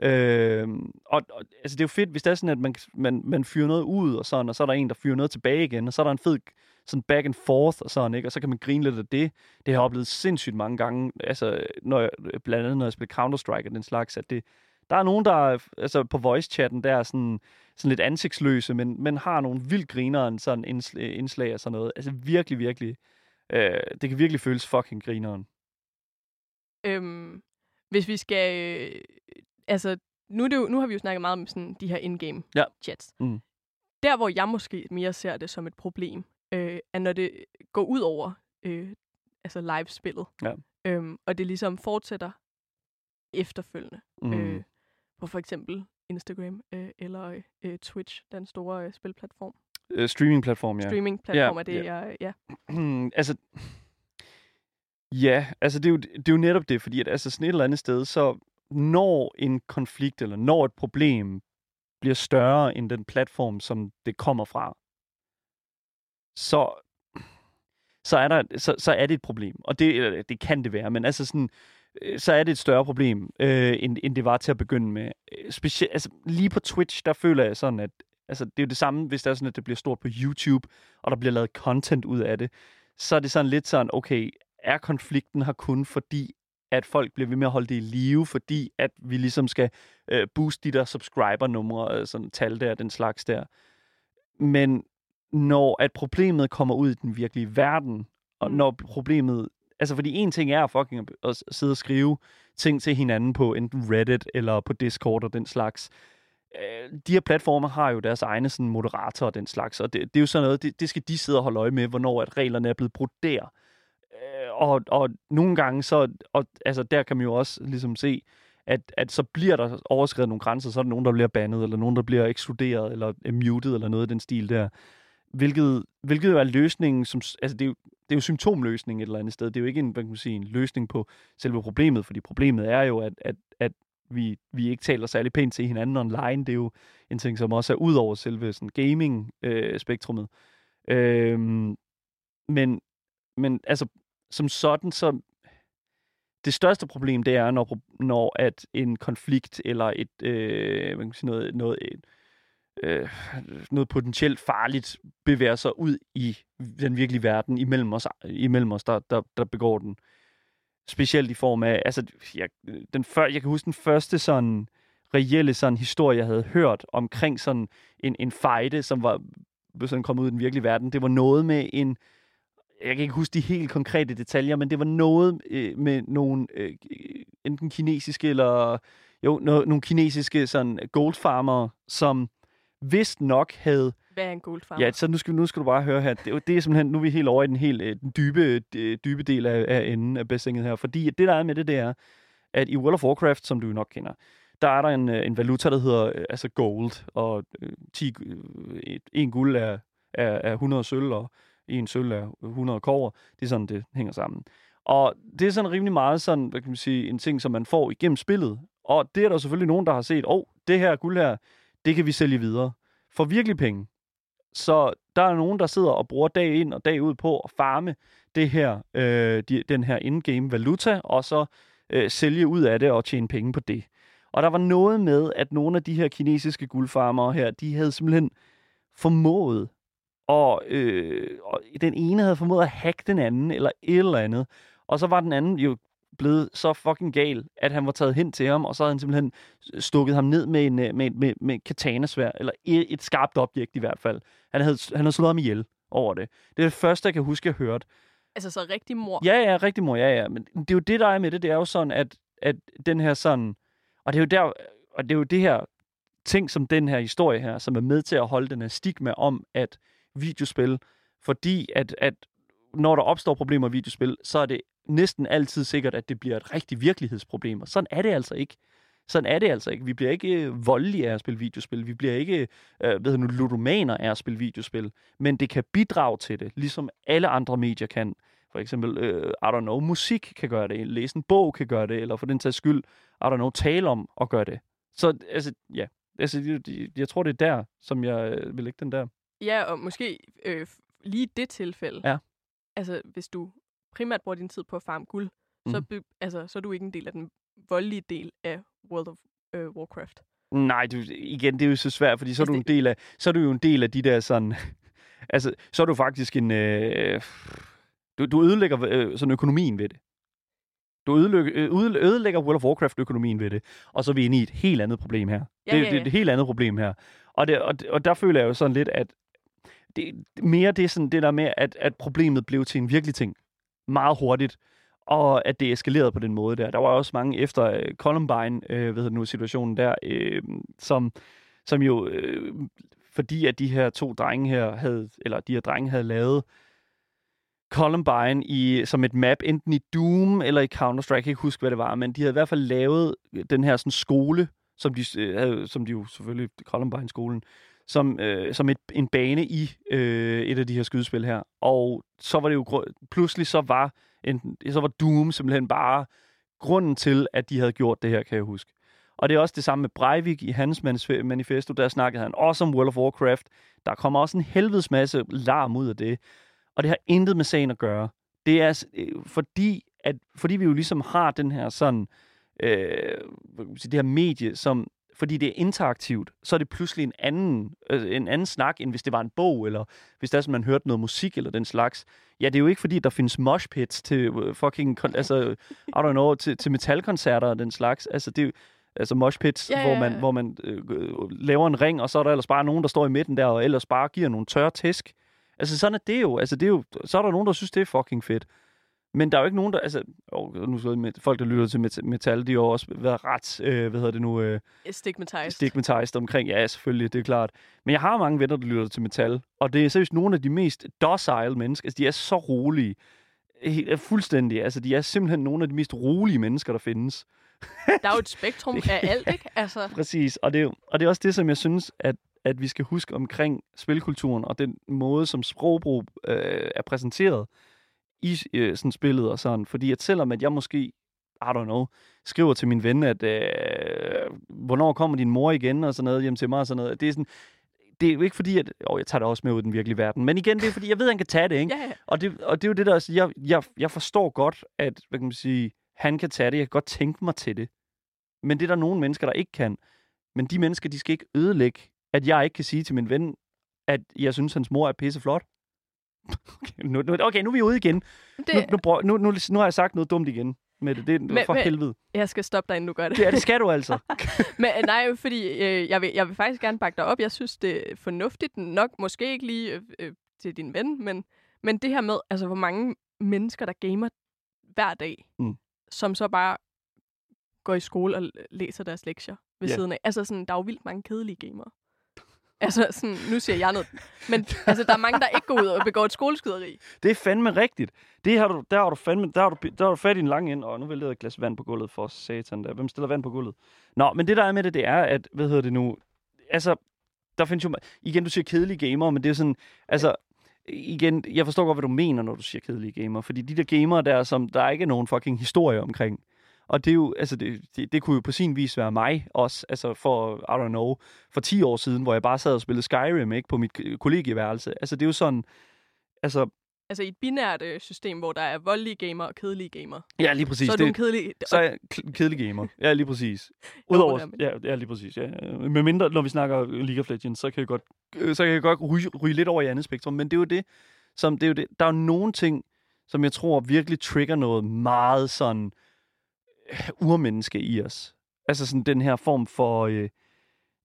Øh, og, og altså, det er jo fedt, hvis det er sådan, at man, man, man fyrer noget ud, og sådan, og så er der en, der fyrer noget tilbage igen, og så er der en fed sådan back and forth, og sådan, ikke? og så kan man grine lidt af det. Det har jeg oplevet sindssygt mange gange, altså, når jeg, blandt andet når jeg spiller Counter-Strike og den slags, at det, der er nogen, der er, altså på voice-chatten, der er sådan, sådan lidt ansigtsløse, men, men har nogle vildt grineren sådan indsl- indslag og sådan noget. Altså virkelig, virkelig. Øh, det kan virkelig føles fucking grineren. Øhm, hvis vi skal... Øh, altså, nu, er det jo, nu har vi jo snakket meget om sådan, de her in-game Ja. chats. Mm. der, hvor jeg måske mere ser det som et problem, øh, er når det går ud over øh, altså live-spillet. Ja. Øhm, og det ligesom fortsætter efterfølgende. Mm. Øh, på for eksempel Instagram øh, eller øh, Twitch, den store øh, spilplatform. Øh, streaming-platform, ja. Streaming-platform Ja, er det, jeg... Ja. Altså, ja, altså det er, jo, det er jo netop det, fordi at, altså sådan et eller andet sted, så når en konflikt, eller når et problem bliver større end den platform, som det kommer fra, så, så, er, der, så, så er det et problem. Og det, det kan det være, men altså sådan, så er det et større problem, øh, end, end det var til at begynde med. Øh, Specielt, altså, lige på Twitch, der føler jeg sådan, at altså, det er jo det samme, hvis det er sådan, at det bliver stort på YouTube, og der bliver lavet content ud af det, så er det sådan lidt sådan, okay, er konflikten her kun fordi, at folk bliver ved med at holde det i live, fordi at vi ligesom skal øh, booste de der subscriber-numre, øh, sådan tal der, den slags der. Men når at problemet kommer ud i den virkelige verden, og Mm. når problemet... Altså, fordi en ting er fucking at- sidde og skrive ting til hinanden på enten Reddit eller på Discord og den slags. Øh, de her platformer har jo deres egne sådan, moderatorer og den slags, og det, det er jo sådan noget, det, det skal de sidde og holde øje med, hvornår at reglerne er blevet brudt der. Øh, og, og nogle gange så, og, altså der kan man jo også ligesom se, at, at så bliver der overskrevet nogle grænser, så er der nogen, der bliver bandet, eller nogen, der bliver ekskluderet, eller muted, eller noget i den stil der. Hvilket, hvilket jo er løsningen, som, altså det er jo, det er jo symptomløsning et eller andet sted. Det er jo ikke en, hvad kan man sige, en løsning på selve problemet, fordi problemet er jo, at, at, at vi, vi ikke taler særlig pænt til hinanden online. Det er jo en ting, som også er ud over selve sådan gaming-spektrummet. Øh, øhm, men, men altså, som sådan, så det største problem, det er, når, når at en konflikt eller et, øh, hvad kan man sige, noget, noget, et, øh, noget potentielt farligt bevæger sig ud i den virkelige verden imellem os, imellem os der, der, der begår den. Specielt i form af, altså, jeg, den før, jeg kan huske den første sådan reelle sådan historie, jeg havde hørt omkring sådan en, en fejde, som var sådan kommet ud i den virkelige verden. Det var noget med en, jeg kan ikke huske de helt konkrete detaljer, men det var noget øh, med nogle øh, enten kinesiske eller jo, no, nogle kinesiske sådan goldfarmer, som vist nok havde Hvad er en goldfarmer? Ja, så nu skal, nu skal du bare høre her. Det, er det er simpelthen, nu er vi helt over i den helt øh, den dybe, øh, dybe del af, af enden af bassinget her. Fordi det, der er med det, det er, at i World of Warcraft, som du nok kender, der er der en, øh, en valuta, der hedder øh, altså gold, og øh, 10, øh, en guld er, er, er 100 sølv, og en sølv er 100 kover. Det er sådan, det hænger sammen. Og det er sådan rimelig meget sådan, hvad kan man sige, en ting, som man får igennem spillet. Og det er der selvfølgelig nogen, der har set, åh, oh, det her guld her, det kan vi sælge videre. For virkelig penge. Så der er nogen, der sidder og bruger dag ind og dag ud på at farme det her, øh, de, den her in-game valuta, og så øh, sælge ud af det og tjene penge på det. Og der var noget med, at nogle af de her kinesiske guldfarmere her, de havde simpelthen formået, og, øh, og den ene havde formået at hacke den anden, eller et eller andet. Og så var den anden jo blevet så fucking gal, at han var taget hen til ham, og så havde han simpelthen stukket ham ned med en med, med, med, med katanasvær, eller et, et skarpt objekt i hvert fald. Han havde, han havde slået ham ihjel over det. Det er det første, jeg kan huske, jeg hørte. Altså så rigtig mor. Ja, ja, rigtig mor, ja, ja. Men det er jo det, der er med det. Det er jo sådan, at, at den her sådan... Og det er jo der, og det er jo det her ting som den her historie her, som er med til at holde den her stigma om, at videospil, fordi at, at når der opstår problemer i videospil, så er det næsten altid sikkert, at det bliver et rigtigt virkelighedsproblem. Og sådan er det altså ikke. Sådan er det altså ikke. Vi bliver ikke øh, voldelige af at spille videospil. Vi bliver ikke øh, ved nu, ludomaner af at spille videospil. Men det kan bidrage til det, ligesom alle andre medier kan. For eksempel, øh, I don't know, musik kan gøre det, læse en bog kan gøre det, eller for den sags skyld, I don't know, tale om at gøre det. Så altså, ja, altså, jeg, tror, det er der, som jeg øh, vil lægge den der. Ja, og måske øh, lige det tilfælde. Ja. Altså, hvis du primært bruger din tid på at farme guld, mm. så, altså, så er du ikke en del af den voldelige del af World of øh, Warcraft. Nej, du, igen, det er jo så svært, fordi så er Altså, du en del af, så er du jo en del af de der sådan, altså, så er du faktisk en, øh, du, du ødelægger øh, sådan økonomien ved det. Du ødelægger, øh, øde- ødelægger World of Warcraft-økonomien ved det, og så er vi inde i et helt andet problem her. Ja, det, ja, det er ja. et helt andet problem her. Og, det, og, og der føler jeg jo sådan lidt, at det, mere det sådan det der med, at, at problemet blev til en virkelig ting meget hurtigt, og at det eskalerede på den måde der. Der var også mange efter øh, Columbine, øh, ved nu situationen der, øh, som, som jo øh, fordi at de her to drenge her havde, eller de her drenge havde lavet Columbine i, som et map, enten i Doom eller i Counter-Strike, jeg kan ikke huske, hvad det var, men de havde i hvert fald lavet den her sådan skole, som de, øh, havde, som de jo selvfølgelig, Columbine-skolen, som, øh, som et, en bane i øh, et af de her skydespil her. Og så var det jo, pludselig så var, en, så var Doom simpelthen bare grunden til, at de havde gjort det her, kan jeg huske. Og det er også det samme med Breivik i hans manifesto, der snakkede han også om World of Warcraft. Der kommer også en helvedes masse larm ud af det. Og det har intet med sagen at gøre. Det er øh, fordi, at, fordi vi jo ligesom har den her sådan, øh, det her medie, som fordi det er interaktivt, så er det pludselig en anden, øh, en anden snak, end hvis det var en bog, eller hvis der er sådan, man hørte noget musik eller den slags. Ja, det er jo ikke fordi, der findes mosh pits til øh, fucking, altså, I don't know, til, til metalkoncerter og den slags. Altså, det er altså mosh pits, ja, ja, ja. hvor man, hvor man øh, laver en ring, og så er der ellers bare nogen, der står i midten der, og ellers bare giver nogle tørre tæsk. Altså, sådan er det jo. Altså, det er jo, så er der nogen, der synes, det er fucking fedt. Men der er jo ikke nogen, der... Altså, oh, nu så med, folk, der lytter til metal, de har også været ret, øh, hvad hedder det nu? Øh, stigmatized. Stigmatized omkring, ja, selvfølgelig, det er klart. Men jeg har mange venner, der lytter til metal, og det er seriøst nogle af de mest docile mennesker. Altså, de er så rolige. Helt, fuldstændig. Altså, de er simpelthen nogle af de mest rolige mennesker, der findes. Der er jo et spektrum af alt, ikke? Altså. Præcis, og det, er, og det er også det, som jeg synes, at, at vi skal huske omkring spilkulturen og den måde, som sprogbrug øh, er præsenteret i øh, sådan spillet og sådan. Fordi at selvom at jeg måske, I don't know, skriver til min ven, at øh, hvornår kommer din mor igen og sådan noget hjem til mig og sådan noget. Det er sådan, det er jo ikke fordi, at... Åh, jeg tager det også med ud i den virkelige verden. Men igen, det er fordi, jeg ved, at han kan tage det, ikke? Ja, ja. Og, det, og det er jo det, der... Altså, jeg, jeg, jeg forstår godt, at, hvad kan man sige, han kan tage det. Jeg kan godt tænke mig til det. Men det er der nogle mennesker, der ikke kan. Men de mennesker, de skal ikke ødelægge, at jeg ikke kan sige til min ven, at jeg synes, hans mor er pisseflot. Okay, nu, nu, okay, nu er vi ude igen. Det... Nu, nu, nu, nu, nu har jeg sagt noget dumt igen. Med det, det er men, for men, helvede. Jeg skal stoppe dig, inden du gør det. Ja, det skal du altså. men nej, fordi øh, jeg, vil, jeg vil faktisk gerne bakke dig op. Jeg synes, det er fornuftigt. Nok måske ikke lige øh, øh, til din ven, men, men det her med, altså hvor mange mennesker, der gamer hver dag, mm. som så bare går i skole og læser deres lektier ved yeah. siden af. Altså sådan, der er jo vildt mange kedelige gamere. Altså, sådan, nu siger jeg noget. Men altså, der er mange, der ikke går ud og begår et skoleskyderi. Det er fandme rigtigt. Det har du, der har du fandme, der har du, der har du fat i en lang ind, og nu vil jeg et glas vand på gulvet for satan der. Hvem stiller vand på gulvet? Nå, men det der er med det, det er, at, hvad hedder det nu, altså, der findes jo, igen, du siger kedelige gamer, men det er sådan, altså, igen, jeg forstår godt, hvad du mener, når du siger kedelige gamer, fordi de der gamer der, som der er ikke nogen fucking historie omkring, og det er jo, altså det, det, det kunne jo på sin vis være mig også, altså for, I don't know, for 10 år siden, hvor jeg bare sad og spillede Skyrim, ikke, på mit kollegieværelse. Altså det er jo sådan, altså altså i et binært øh, system, hvor der er voldelige gamer og kedelige gamer. Ja, lige præcis. Så er du en kedelig... Så er jeg kedelig gamer. Ja, lige præcis. Udover, ja, ja, lige præcis. Ja. Med mindre, når vi snakker League of Legends, så kan jeg godt, øh, så kan jeg godt ryge, ryge lidt over i andet spektrum. Men det er jo det, som, det er jo det. Der er jo nogle ting, som jeg tror virkelig trigger noget meget sådan urmenneske i os. Altså sådan den her form for... Øh,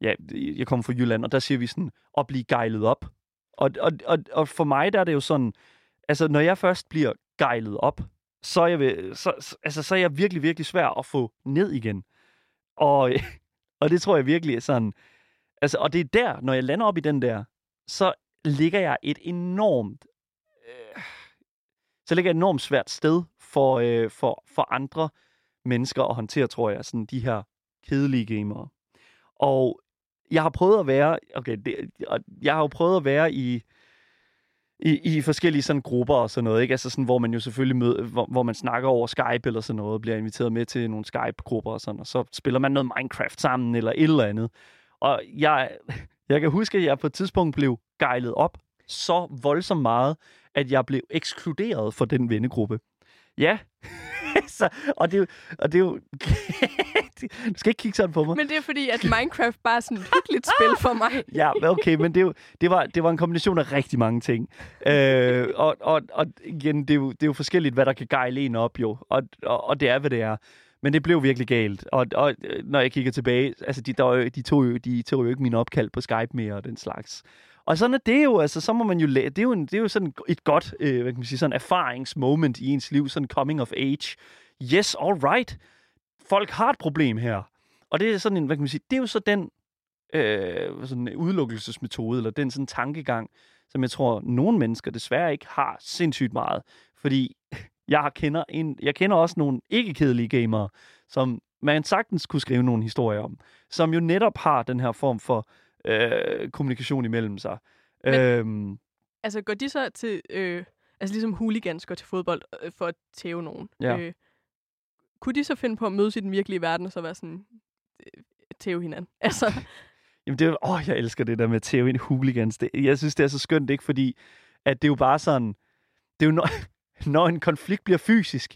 ja, jeg kommer fra Jylland, og der siger vi sådan, at blive gejlet op. Og, og, og, og for mig der er det jo sådan, altså når jeg først bliver gejlet op, så er jeg, ved, så, altså, så er jeg virkelig, virkelig svær at få ned igen. Og, og det tror jeg virkelig er sådan, altså, og det er der, når jeg lander op i den der, så ligger jeg et enormt, øh, så ligger jeg et enormt svært sted for, øh, for, for andre, mennesker at håndtere, tror jeg, sådan de her kedelige gamere. Og jeg har prøvet at være, okay, det, jeg har jo prøvet at være i, i, i forskellige sådan grupper og sådan noget, ikke? Altså sådan, hvor man jo selvfølgelig møder, hvor, hvor man snakker over Skype eller sådan noget, bliver inviteret med til nogle Skype-grupper og sådan, og så spiller man noget Minecraft sammen eller et eller andet. Og jeg, jeg kan huske, at jeg på et tidspunkt blev gejlet op så voldsomt meget, at jeg blev ekskluderet fra den vennegruppe. Ja, så, og det jo... Og det er jo du skal ikke kigge sådan på mig. Men det er fordi, at Minecraft bare er sådan et hyggeligt spil for mig. ja, okay, men det, er jo, det, var, det var en kombination af rigtig mange ting. øh, og, og, og igen, det er, jo, det er jo forskelligt, hvad der kan gejle en op, jo. Og, og, og det er, hvad det er. Men det blev virkelig galt. Og, og når jeg kigger tilbage, altså de, der, de, tog jo, de tog jo ikke min opkald på Skype mere og den slags. Og sådan er det jo, altså, så må man jo lære, det er jo, en, det er jo sådan et godt, øh, hvad kan man sige, sådan erfaringsmoment i ens liv, sådan coming of age. Yes, all right. Folk har et problem her. Og det er sådan en, hvad kan man sige, det er jo så den øh, sådan en udelukkelsesmetode, eller den sådan tankegang, som jeg tror, nogle mennesker desværre ikke har sindssygt meget. Fordi jeg kender, en, jeg kender også nogle ikke-kedelige gamere, som man sagtens kunne skrive nogle historier om, som jo netop har den her form for øh, kommunikation imellem sig. Men- øhm, Altså, går de så til... Øh, altså, ligesom hooligans går til fodbold øh, for at tæve nogen. Ja. Øh, kunne de så finde på at mødes i den virkelige verden, og så være sådan... Øh, tæve hinanden? Altså, Jamen det er, åh, jeg elsker det der med Theo ind hooligans. Det, jeg synes, det er så skønt, ikke? Fordi at det er jo bare sådan, det er jo når, når en konflikt bliver fysisk.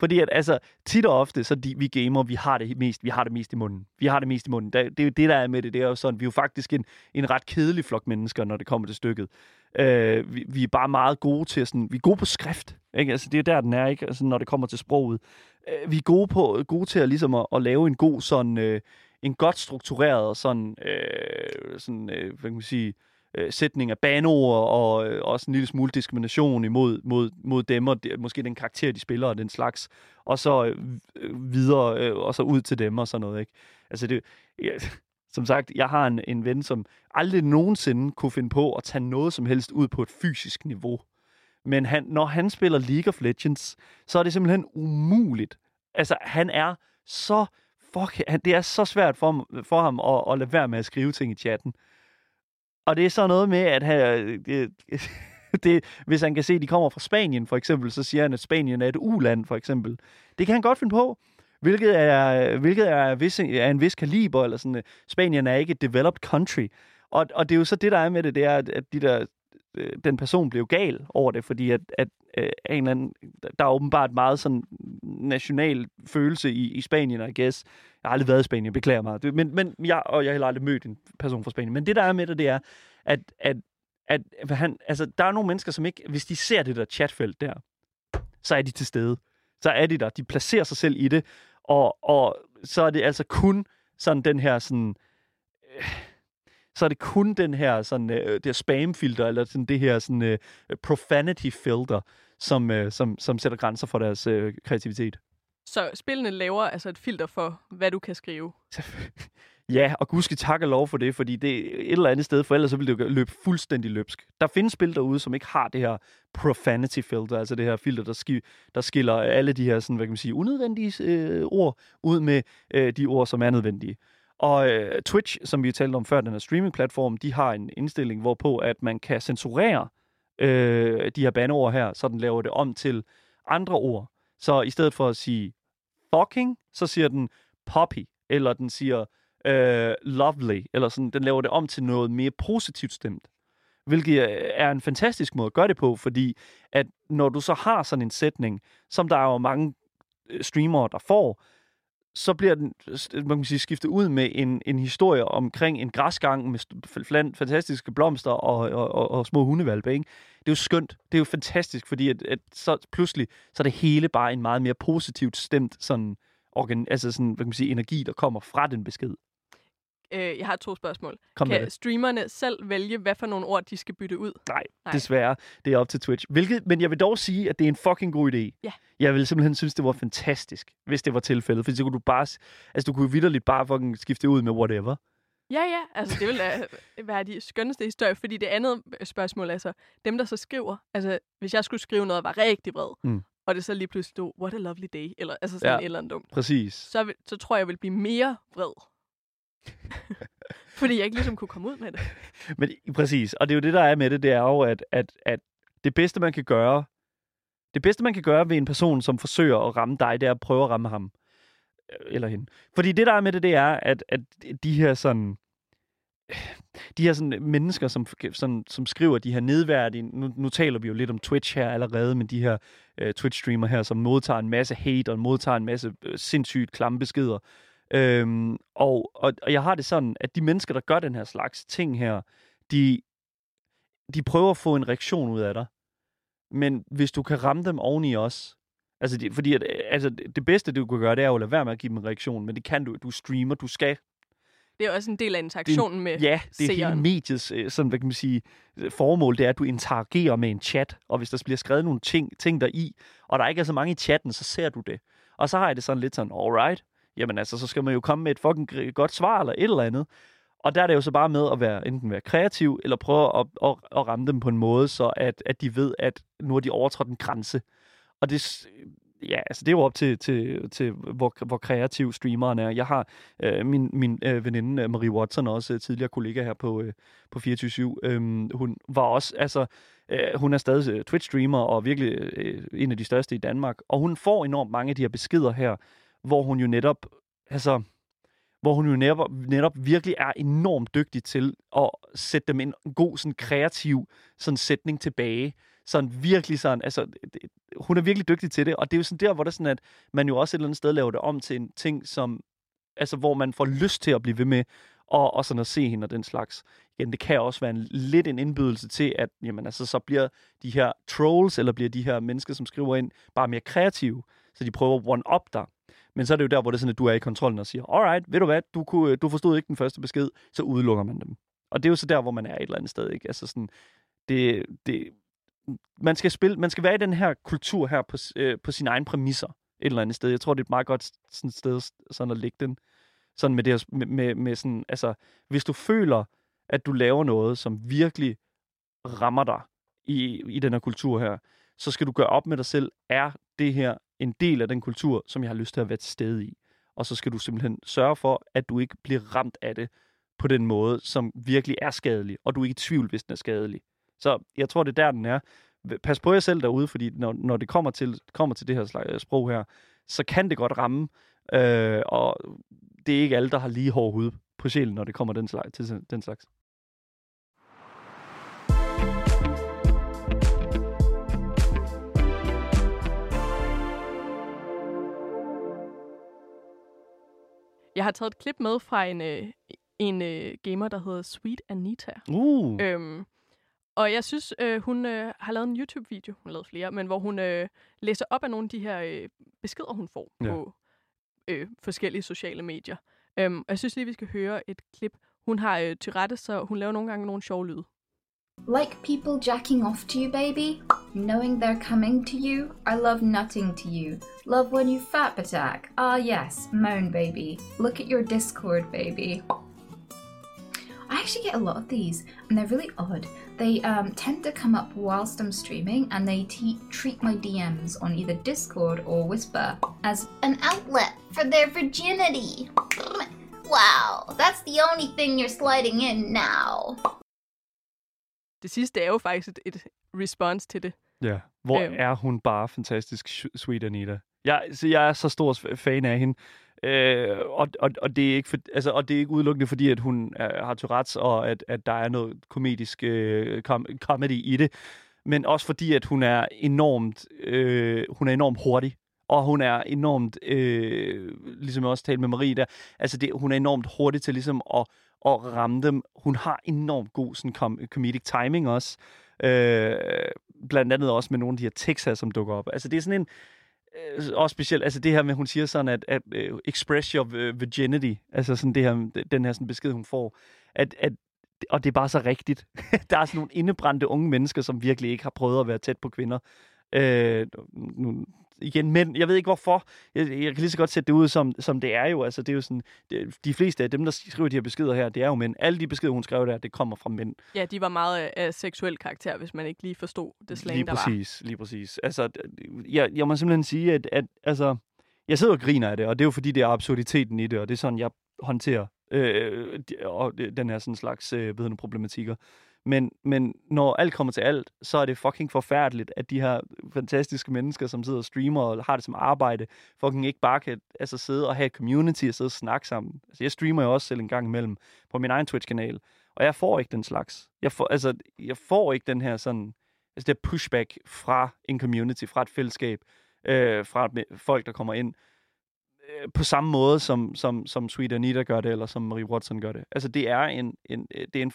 Fordi at, altså, tit og ofte, så de, vi gamer, vi har det mest, vi har det mest i munden. Vi har det mest i munden. Det, det er jo det, der er med det. Det er jo sådan, vi er jo faktisk en, en ret kedelig flok mennesker, når det kommer til stykket. Øh, vi, vi, er bare meget gode til sådan, vi er gode på skrift. Ikke? Altså, det er der, den er, ikke? Altså, når det kommer til sproget. Øh, vi er gode, på, gode til at, ligesom at, at lave en god sådan, øh, en godt struktureret sådan, øh, sådan øh, hvad kan man sige, øh, Øh, sætning af banord og øh, også en lille smule diskrimination imod mod, mod dem og de, måske den karakter, de spiller og den slags. Og så øh, videre øh, og så ud til dem og sådan noget. Ikke? Altså det, ja, som sagt, jeg har en, en ven, som aldrig nogensinde kunne finde på at tage noget som helst ud på et fysisk niveau. Men han, når han spiller League of Legends, så er det simpelthen umuligt. Altså, han er så fuck, han, det er så svært for, for ham at, at lade være med at skrive ting i chatten. Og det er så noget med, at han, øh, øh, det, det, hvis han kan se, at de kommer fra Spanien, for eksempel, så siger han, at Spanien er et uland, for eksempel. Det kan han godt finde på, hvilket er, hvilket er, vis, er en vis kaliber, eller sådan, øh, Spanien er ikke et developed country. Og, og det er jo så det, der er med det, det er, at, at de der, den person blev gal over det, fordi at, at en eller anden, der er åbenbart meget sådan national følelse i, i Spanien, I guess. Jeg har aldrig været i Spanien, beklager mig. Men, men jeg, og jeg har heller aldrig mødt en person fra Spanien. Men det, der er med det, det er, at, at, at han, altså, der er nogle mennesker, som ikke, hvis de ser det der chatfelt der, så er de til stede. Så er de der. De placerer sig selv i det, og, og så er det altså kun sådan den her sådan... Øh, så er det kun den her sådan øh, det her spamfilter eller sådan det her sådan øh, profanity filter som øh, som som sætter grænser for deres øh, kreativitet så spillene laver altså et filter for, hvad du kan skrive. Ja, og gudske tak og lov for det, fordi det er et eller andet sted, for ellers så ville det jo løbe fuldstændig løbsk. Der findes spil derude, som ikke har det her profanity filter, altså det her filter, der, ski, der skiller alle de her sådan, hvad kan man sige, unødvendige øh, ord ud med øh, de ord, som er nødvendige. Og øh, Twitch, som vi talte om før, den her streaming-platform, de har en indstilling, hvorpå at man kan censurere øh, de her bandeord her, så den laver det om til andre ord. Så i stedet for at sige fucking, så siger den poppy, eller den siger øh, lovely, eller sådan, den laver det om til noget mere positivt stemt. Hvilket øh, er en fantastisk måde at gøre det på, fordi at når du så har sådan en sætning, som der er jo mange øh, streamere, der får, så bliver den øh, man kan sige, skiftet ud med en, en historie omkring en græsgang med fantastiske blomster og, og, og, og små hundevalpe. Ikke? Det er jo skønt. Det er jo fantastisk, fordi at, at så pludselig så er det hele bare en meget mere positivt stemt sådan, organ, altså sådan, hvad kan man sige, energi, der kommer fra den besked. Øh, jeg har to spørgsmål. Kom kan det. streamerne selv vælge, hvad for nogle ord, de skal bytte ud? Nej, Nej. desværre. Det er op til Twitch. Hvilket, men jeg vil dog sige, at det er en fucking god idé. Ja. Jeg vil simpelthen synes, det var fantastisk, hvis det var tilfældet. For så kunne du bare... Altså, du kunne vidderligt bare fucking skifte ud med whatever. Ja, ja. Altså, det vil da være de skønneste historier. Fordi det andet spørgsmål, altså, dem, der så skriver, altså, hvis jeg skulle skrive noget, der var rigtig vred, Mm. og det så lige pludselig stod, what a lovely day, eller altså sådan Ja. et eller andet dumt, Præcis. så, så tror jeg, jeg vil blive mere vred. fordi jeg ikke ligesom kunne komme ud med det. Men præcis. Og det er jo det, der er med det, det er jo, at, at, at det bedste, man kan gøre, det bedste, man kan gøre ved en person, som forsøger at ramme dig, det er at prøve at ramme ham. Øh, eller hende. Fordi det, der er med det, det er, at, at de her sådan de her sådan mennesker, som, som, som skriver de her nedværdige, nu, nu taler vi jo lidt om Twitch her allerede, men de her øh, Twitch-streamer her, som modtager en masse hate og modtager en masse øh, sindssygt klamme beskeder. Øhm, og, og, og jeg har det sådan, at de mennesker, der gør den her slags ting her, de, de prøver at få en reaktion ud af dig. Men hvis du kan ramme dem oveni også, altså de, fordi at, altså det bedste, du kan gøre, det er jo at lade være med at give dem en reaktion, men det kan du, du streamer, du skal Det er også en del af interaktionen med Ja, det er hele seeren. mediets øh, sådan, hvad kan man sige, formål, det er, at du interagerer med en chat, og hvis der bliver skrevet nogle ting, ting der i, og der ikke er så mange i chatten, så ser du det. Og så har jeg det sådan lidt sådan, alright, jamen altså, så skal man jo komme med et fucking godt svar eller et eller andet. Og der er det jo så bare med at være enten være kreativ, eller prøve at, at, at ramme dem på en måde, så at, at de ved, at nu har de overtrådt en grænse. Og det, ja, altså det er jo op til, til, til hvor, hvor kreativ streameren er. Jeg har øh, min, min øh, veninde øh, Marie Watson, også øh, tidligere kollega her på, øh, på 24 øh, Hun var også, altså, øh, hun er stadig øh, Twitch-streamer og virkelig øh, en af de største i Danmark. Og hun får enormt mange af de her beskeder her, hvor hun jo netop, altså, hvor hun jo netop, netop virkelig er enormt dygtig til at sætte dem en god, sådan kreativ sådan sætning tilbage. Sådan virkelig sådan, altså, det, hun er virkelig dygtig til det, og det er jo sådan der, hvor det er sådan, at man jo også et eller andet sted laver det om til en ting, som, altså, hvor man får lyst til at blive ved med, og, og sådan at se hende og den slags. Igen, det kan også være en, lidt en indbydelse til, at jamen, altså, så bliver de her trolls, eller bliver de her mennesker, som skriver ind, bare mere kreative, så de prøver at one-up dig. Men så er det jo der, hvor det er sådan, at du er i kontrollen og siger, alright, ved du hvad, du, kunne, øh, du forstod ikke den første besked, så udelukker man dem. Og det er jo så der, hvor man er et eller andet sted, ikke? Altså sådan, det, det, man skal spille, man skal være i den her kultur her på, øh, på sine egne præmisser et eller andet sted. Jeg tror, det er et meget godt sådan sted sådan at lægge den. Sådan med det her, med, med, med sådan, altså, hvis du føler, at du laver noget, som virkelig rammer dig i, i den her kultur her, så skal du gøre op med dig selv, er det her en del af den kultur, som jeg har lyst til at være til stede i. Og så skal du simpelthen sørge for, at du ikke bliver ramt af det på den måde, som virkelig er skadelig, og du er ikke i tvivl, hvis den er skadelig. Så jeg tror, det er der, den er. Pas på jer selv derude, fordi når, når det kommer til, kommer til det her slags sprog her, så kan det godt ramme, øh, og det er ikke alle, der har lige hård hud på sjælen, når det kommer den slags, til den slags. Jeg har taget et klip med fra en, øh, en øh, gamer, der hedder Sweet Anita. Uh. Øhm, og jeg synes, øh, hun øh, har lavet en YouTube-video, hun har lavet flere, men hvor hun øh, læser op af nogle af de her øh, beskeder, hun får ja. på øh, forskellige sociale medier. Øhm, og jeg synes lige, vi skal høre et klip. Hun har øh, Tyrette, så hun laver nogle gange nogle sjove lyde. Like people jacking off to you, baby? Knowing they're coming to you? I love nutting to you. Love when you fat attack. Ah, yes, moan, baby. Look at your Discord, baby. I actually get a lot of these, and they're really odd. They um, tend to come up whilst I'm streaming, and they te- treat my DMs on either Discord or Whisper as an outlet for their virginity. Wow, that's the only thing you're sliding in now. Det sidste er jo faktisk et, et response til det. Ja, hvor øhm. er hun bare fantastisk, Sweet Anita. Jeg, så jeg er så stor fan af hende. Øh, og, og, og, det er ikke for, altså, og det er ikke udelukkende fordi, at hun er, har Tourette's, og at, at der er noget komedisk øh, com- comedy i det. Men også fordi, at hun er enormt, øh, hun er enormt hurtig. Og hun er enormt, øh, ligesom jeg også talte med Marie der, altså det, hun er enormt hurtig til ligesom at, at ramme dem. Hun har enormt god sådan com- comedic timing også. Øh, blandt andet også med nogle af de her tekster, som dukker op. Altså det er sådan en, øh, også specielt, altså det her med, hun siger sådan, at, at uh, express your øh, virginity, altså sådan det her, den her sådan besked, hun får, at, at og det er bare så rigtigt. der er sådan nogle indebrændte unge mennesker, som virkelig ikke har prøvet at være tæt på kvinder. Øh, nu, igen, men jeg ved ikke hvorfor. Jeg, jeg kan lige så godt sætte det ud, som, som det er jo. Altså, det er jo sådan, det, de fleste af dem, der skriver de her beskeder her, det er jo mænd. Alle de beskeder, hun skrev der, det kommer fra mænd. Ja, de var meget af uh, seksuel karakter, hvis man ikke lige forstod det slang, lige der præcis, var. Lige præcis. Altså, jeg, jeg må simpelthen sige, at, at altså, jeg sidder og griner af det, og det er jo fordi, det er absurditeten i det, og det er sådan, jeg håndterer øh, og den her sådan slags øh, vedende problematikker. Men, men når alt kommer til alt, så er det fucking forfærdeligt, at de her fantastiske mennesker, som sidder og streamer og har det som arbejde, fucking ikke bare kan altså, sidde og have et community og sidde og snakke sammen. Altså, jeg streamer jo også selv en gang imellem på min egen Twitch-kanal, og jeg får ikke den slags. Jeg får, altså, jeg får ikke den her sådan, altså det pushback fra en community, fra et fællesskab, øh, fra folk, der kommer ind øh, på samme måde, som, som, som Sweet Anita gør det, eller som Marie Watson gør det. Altså, det er en, en, det er en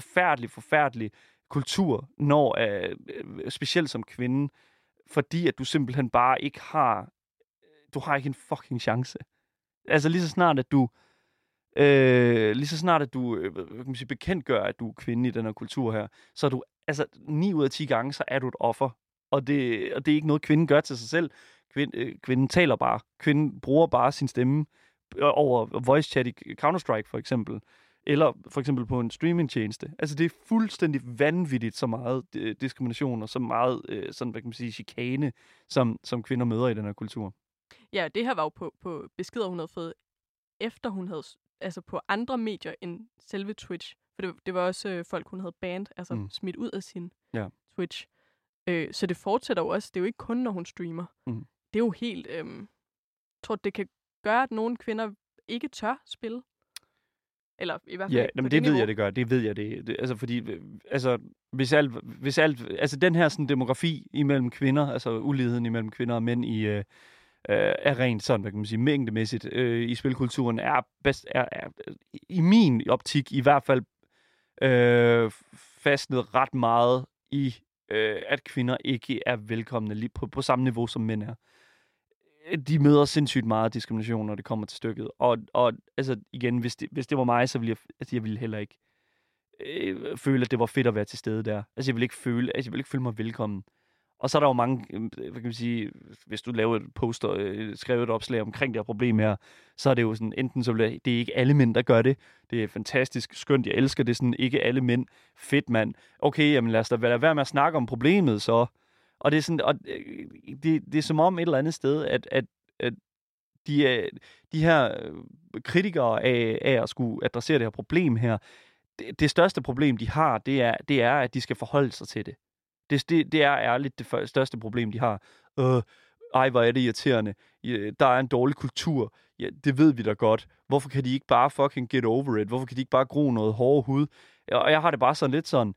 forfærdelig, forfærdelig kultur, når øh, øh, specielt som kvinde, fordi at du simpelthen bare ikke har, øh, du har ikke en fucking chance. Altså lige så snart, at du, øh, lige så snart, at du øh, kan man sige, bekendtgør, at du er kvinde i den her kultur her, så er du, altså 9 ud af 10 gange, så er du et offer. Og det, og det er ikke noget, kvinden gør til sig selv. Kvind, øh, kvinden taler bare. Kvinden bruger bare sin stemme øh, over voice chat i Counter-Strike for eksempel eller for eksempel på en streamingtjeneste. Altså det er fuldstændig vanvittigt så meget øh, diskrimination og så meget øh, sådan, hvad kan man sige, chikane, som, som kvinder møder i den her kultur. Ja, det her var jo på, på beskeder, hun havde fået, efter hun havde, altså på andre medier end selve Twitch. For det, det var også øh, folk, hun havde banned, altså mm. smidt ud af sin Ja. Twitch. Øh, så det fortsætter jo også. Det er jo ikke kun, når hun streamer. Mm. Det er jo helt... Øh, jeg tror, det kan gøre, at nogle kvinder ikke tør spille. Eller i hvert fald Ja, jamen, det, ved niveau. jeg, det gør. Det ved jeg, det, det altså, fordi, altså, hvis alt, hvis alt, altså, den her sådan, demografi imellem kvinder, altså uligheden imellem kvinder og mænd i, øh, øh, er rent sådan, hvad kan man sige, mængdemæssigt øh, i spilkulturen, er, bedst, er, er, i min optik i hvert fald øh, fastnet ret meget i, øh, at kvinder ikke er velkomne lige på, på samme niveau, som mænd er. De møder sindssygt meget diskrimination, når det kommer til stykket. Og, og altså igen, hvis det, hvis det var mig, så ville jeg, altså, jeg ville heller ikke øh, føle, at det var fedt at være til stede der. Altså jeg ville ikke føle, altså, jeg ville ikke føle mig velkommen. Og så er der jo mange, øh, hvad kan man sige, hvis du laver et poster, øh, skriver et opslag omkring det her problem her, så er det jo sådan, enten så bliver, det er ikke alle mænd, der gør det. Det er fantastisk, skønt, jeg elsker det, sådan ikke alle mænd. Fedt, mand. Okay, jamen lad os da lade være med at snakke om problemet så. Og det er sådan, og øh, det, det er som om et eller andet sted, at, at, at de, øh, de her øh, kritikere af, af at skulle adressere det her problem her, det, det største problem, de har, det er, det er, at de skal forholde sig til det. Det, det, det er ærligt det største problem, de har. Øh, ej, hvor er det irriterende. Der er en dårlig kultur. Ja, det ved vi da godt. Hvorfor kan de ikke bare fucking get over it? Hvorfor kan de ikke bare gro noget hård hud? Og jeg har det bare sådan lidt sådan,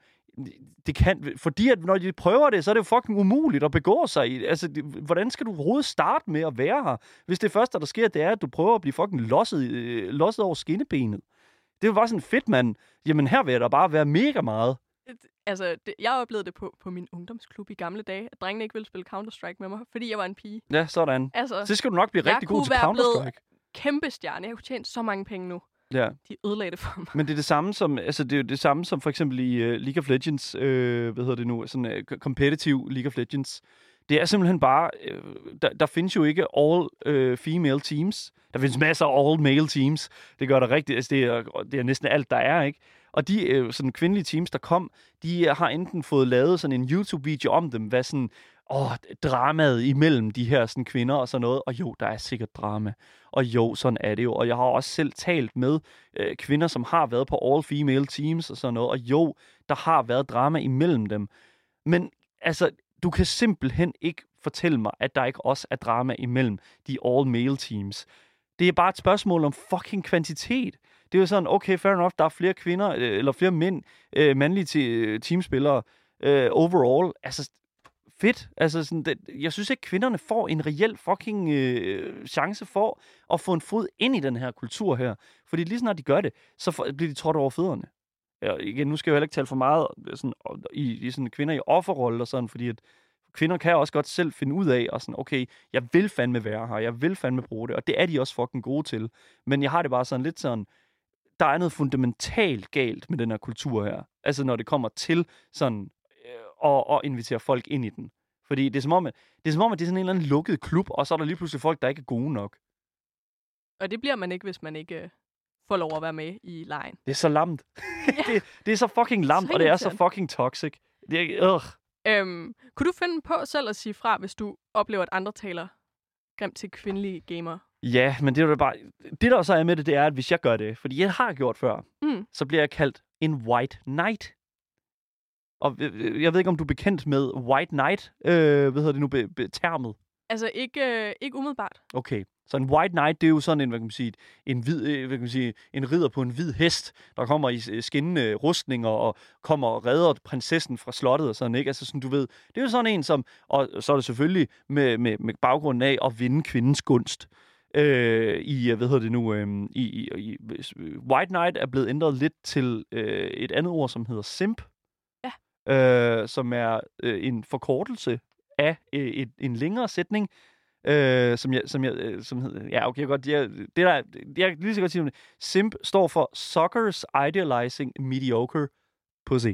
det kan, fordi at når de prøver det, så er det jo fucking umuligt at begå sig i. Altså, det, hvordan skal du overhovedet starte med at være her, hvis det første, der sker, det er, at du prøver at blive fucking losset, øh, losset over skinnebenet? Det er jo bare sådan fedt, mand. Jamen, her vil jeg da bare være mega meget. Altså, det, jeg oplevede det på, på min ungdomsklub i gamle dage, at drengene ikke ville spille Counter-Strike med mig, fordi jeg var en pige. Ja, sådan. Altså, Så skal du nok blive Jeg rigtig god kunne til være blevet- Counter-Strike. kæmpe stjerne. Jeg kunne tjene så mange penge nu. Ja. De ødelagde det for mig. Men det er det samme som, altså det er det samme som for eksempel i uh, League of Legends, øh, hvad hedder det nu, sådan uh, competitive League of Legends. Det er simpelthen bare, øh, der, der findes jo ikke all øh, female teams. Der findes masser af all male teams. Det gør der rigtigt, altså det er, det er næsten alt, der er, ikke? Og de øh, sådan kvindelige teams, der kom, de har enten fået lavet sådan en YouTube-video om dem, hvad sådan, åh, dramaet imellem de her sådan kvinder og sådan noget. Og jo, der er sikkert drama. Og jo, sådan er det jo. Og jeg har også selv talt med øh, kvinder, som har været på all-female teams og sådan noget. Og jo, der har været drama imellem dem. Men altså, du kan simpelthen ikke fortælle mig, at der ikke også er drama imellem de all-male teams. Det er bare et spørgsmål om fucking kvantitet. Det er jo sådan, okay, fair enough, der er flere kvinder, øh, eller flere mænd, øh, mandlige te- teamspillere øh, overall. Altså, fedt. Altså, sådan, det, jeg synes ikke, kvinderne får en reel fucking øh, chance for at få en fod ind i den her kultur her. Fordi lige snart de gør det, så for, bliver de trådt over fødderne. Ja, igen, nu skal jeg jo heller ikke tale for meget øh, sådan, i, i sådan kvinder i offerrolle og sådan, fordi at kvinder kan også godt selv finde ud af, og sådan, okay, jeg vil fandme være her, jeg vil fandme bruge det, og det er de også fucking gode til. Men jeg har det bare sådan lidt sådan, der er noget fundamentalt galt med den her kultur her. Altså når det kommer til sådan at, at invitere folk ind i den. Fordi det er som om, at det er som om, at det er sådan en eller anden lukket klub, og så er der lige pludselig folk, der ikke er gode nok. Og det bliver man ikke, hvis man ikke øh, får lov at være med i lejen. Det er så lamt. det, det er så fucking lamt, Så og det er så fucking toxic. Det er, øh. Øhm, kunne du finde på selv at sige fra, hvis du oplever, at andre taler grimt til kvindelige gamere? Ja, men det er jo bare... Det, der så er med det, det er, at hvis jeg gør det, fordi jeg har gjort før, Mm. så bliver jeg kaldt en white knight. Og øh, jeg ved ikke, om du er bekendt med white knight, øh, hvad hedder det nu, be, be, termet? Altså ikke, øh, ikke umiddelbart. Okay. Så en white knight, det er jo sådan en, hvad kan man sige, en, hvid, øh, hvad kan man sige, en ridder på en hvid hest, der kommer i øh, skinnende rustninger og kommer og redder prinsessen fra slottet og sådan, ikke? Altså sådan, du ved, det er jo sådan en, som, og så er det selvfølgelig med, med, med baggrunden af at vinde kvindens gunst. Øh, i, øh, hvad hedder det nu, øh, i, i, i, White Knight er blevet ændret lidt til øh, et andet ord, som hedder simp. Øh, som er øh, en forkortelse af øh, et, en længere sætning, øh, som jeg, som jeg, øh, som hedder, ja, okay, godt, jeg, det der, jeg kan lige så godt sige, om det. simp står for Suckers Idealizing Mediocre Pussy.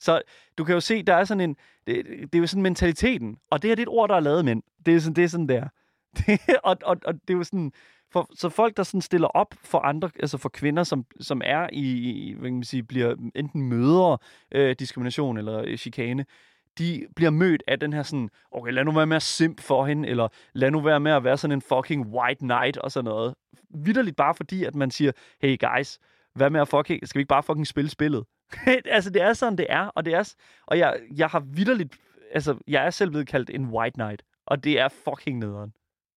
Så du kan jo se, der er sådan en, det, det er jo sådan mentaliteten, og det her det er et ord, der er lavet mænd. Det er sådan, det er sådan der. Det, og, og, og det er jo sådan, for, så folk, der sådan stiller op for andre, altså for kvinder, som, som er i, hvad kan man sige, bliver enten møder øh, diskrimination eller øh, chikane, de bliver mødt af den her sådan, okay, lad nu være med at simp for hende, eller lad nu være med at være sådan en fucking white knight og sådan noget. Vitterligt bare fordi, at man siger, hey guys, hvad med at fucking, skal vi ikke bare fucking spille spillet? altså, det er sådan, det er, og det er, og jeg, jeg har vitterligt, altså, jeg er selv blevet kaldt en white knight, og det er fucking nederen.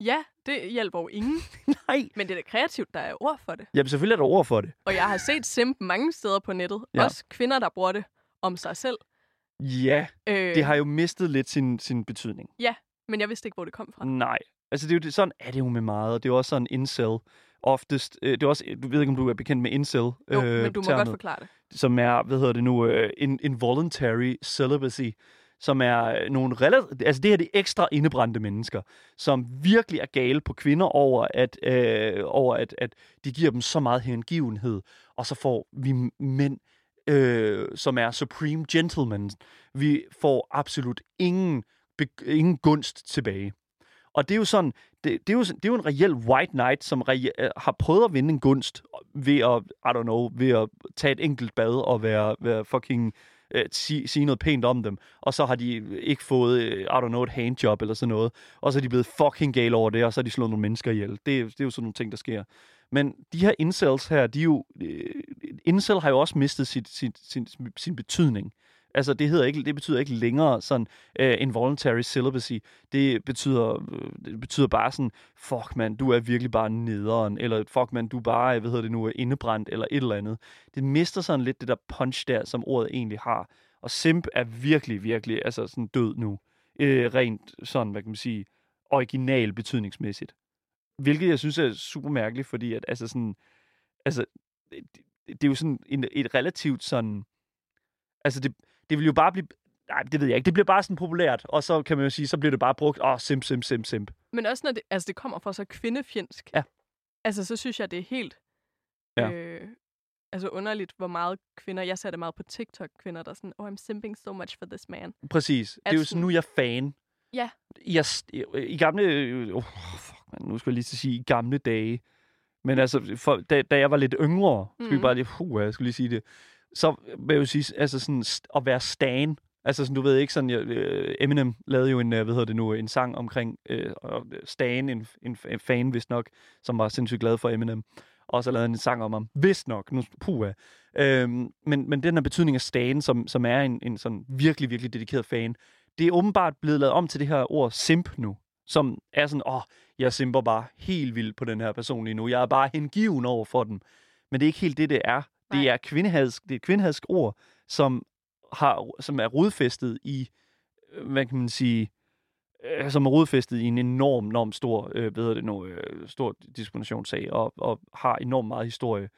Ja, det hjælper jo ingen. Nej. Men det er da kreativt, der er ord for det. Jamen, selvfølgelig er der ord for det. Og jeg har set simp mange steder på nettet. Ja. Ja. Også kvinder, der bruger det om sig selv. Ja, Øh, det har jo mistet lidt sin, sin betydning. Men jeg vidste ikke, hvor det kom fra. Nej. Altså, det er jo det, sådan er det jo med meget, og det er jo også sådan incel oftest. Øh, det er også, du ved ikke, om du er bekendt med incel. Jo, øh, men du må termet. godt forklare det. som er, hvad hedder det nu, in, involuntary celibacy, som er øh, nogle relativt, altså det her det er ekstra indebrændte mennesker, som virkelig er gale på kvinder over, at, øh, over at, at de giver dem så meget hengivenhed, og så får vi mænd, øh, som er supreme gentlemen, vi får absolut ingen, be, ingen gunst tilbage. Og det er jo sådan, det, det, er jo, det er jo en reel white knight, som re, øh, har prøvet at vinde en gunst ved at, I don't know, ved at tage et enkelt bad og være, være fucking øh, sige, sige noget pænt om dem. Og så har de ikke fået, øh, I don't know, et handjob eller sådan noget. Og så er de blevet fucking gale over det, og så har de slået nogle mennesker ihjel. Det, det er jo sådan nogle ting, der sker. Men de her incels her, de er jo... Øh, incel har jo også mistet sit, sit, sin, sin betydning. Altså, det, hedder ikke, det betyder ikke længere sådan øh, uh, involuntary celibacy. Det betyder, øh, det betyder bare sådan, fuck man, du er virkelig bare nederen, eller fuck man, du bare, hvad hedder det nu, indebrændt, eller et eller andet. Det mister sådan lidt det der punch der, som ordet egentlig har. Og simp er virkelig, virkelig altså sådan død nu. Øh, rent sådan, hvad kan man sige, original betydningsmæssigt. Hvilket jeg synes er super mærkeligt, fordi at, altså sådan, altså, det, det er jo sådan en, et relativt sådan, altså det, det vil jo bare blive, nej, det ved jeg ikke, det bliver bare sådan populært, og så kan man jo sige, så bliver det bare brugt, åh, oh, simp, simp, simp, simp. Men også når det, altså det kommer fra så kvindefjendsk. Ja. Altså, så synes jeg, det er helt Ja. øh, altså underligt, hvor meget kvinder... Jeg ser det meget på TikTok, kvinder, der er sådan, oh, I'm simping so much for this man. Præcis. Det er jo At sådan, nu er jeg fan. Ja. Jeg, I gamle... Oh, fuck, man, nu skal jeg lige til at sige, i gamle dage. Men altså, for, da, da jeg var lidt yngre, skal vi Mhm. bare lige... Uh, jeg skulle lige sige det. Så vil jeg jo sige, altså sådan, at være stan. Altså sådan, du ved ikke sådan, jeg, øh, Eminem lavede jo en, øh, hvad hedder det nu, en sang omkring øh, Stan, en, en, en fan vist nok, som var sindssygt glad for Eminem. Og så lavede han en sang om ham. Vist nok. Nu, puha. Øhm, men, men den her betydning af Stan, som, som er en, en sådan virkelig, virkelig dedikeret fan, det er åbenbart blevet lavet om til det her ord simp nu. Som er sådan, åh, jeg simper bare helt vildt på den her person lige nu. Jeg er bare hengiven over for den. Men det er ikke helt det, det er. Det er, kvindehadsk, det er et kvindehadsk ord, som, har, som er rodfæstet i, øh, hvad kan man sige, øh, som er rodfæstet i en enorm, enorm stor, øh, hedder det nu, øh, stor diskriminationssag, og, og har enormt meget historie.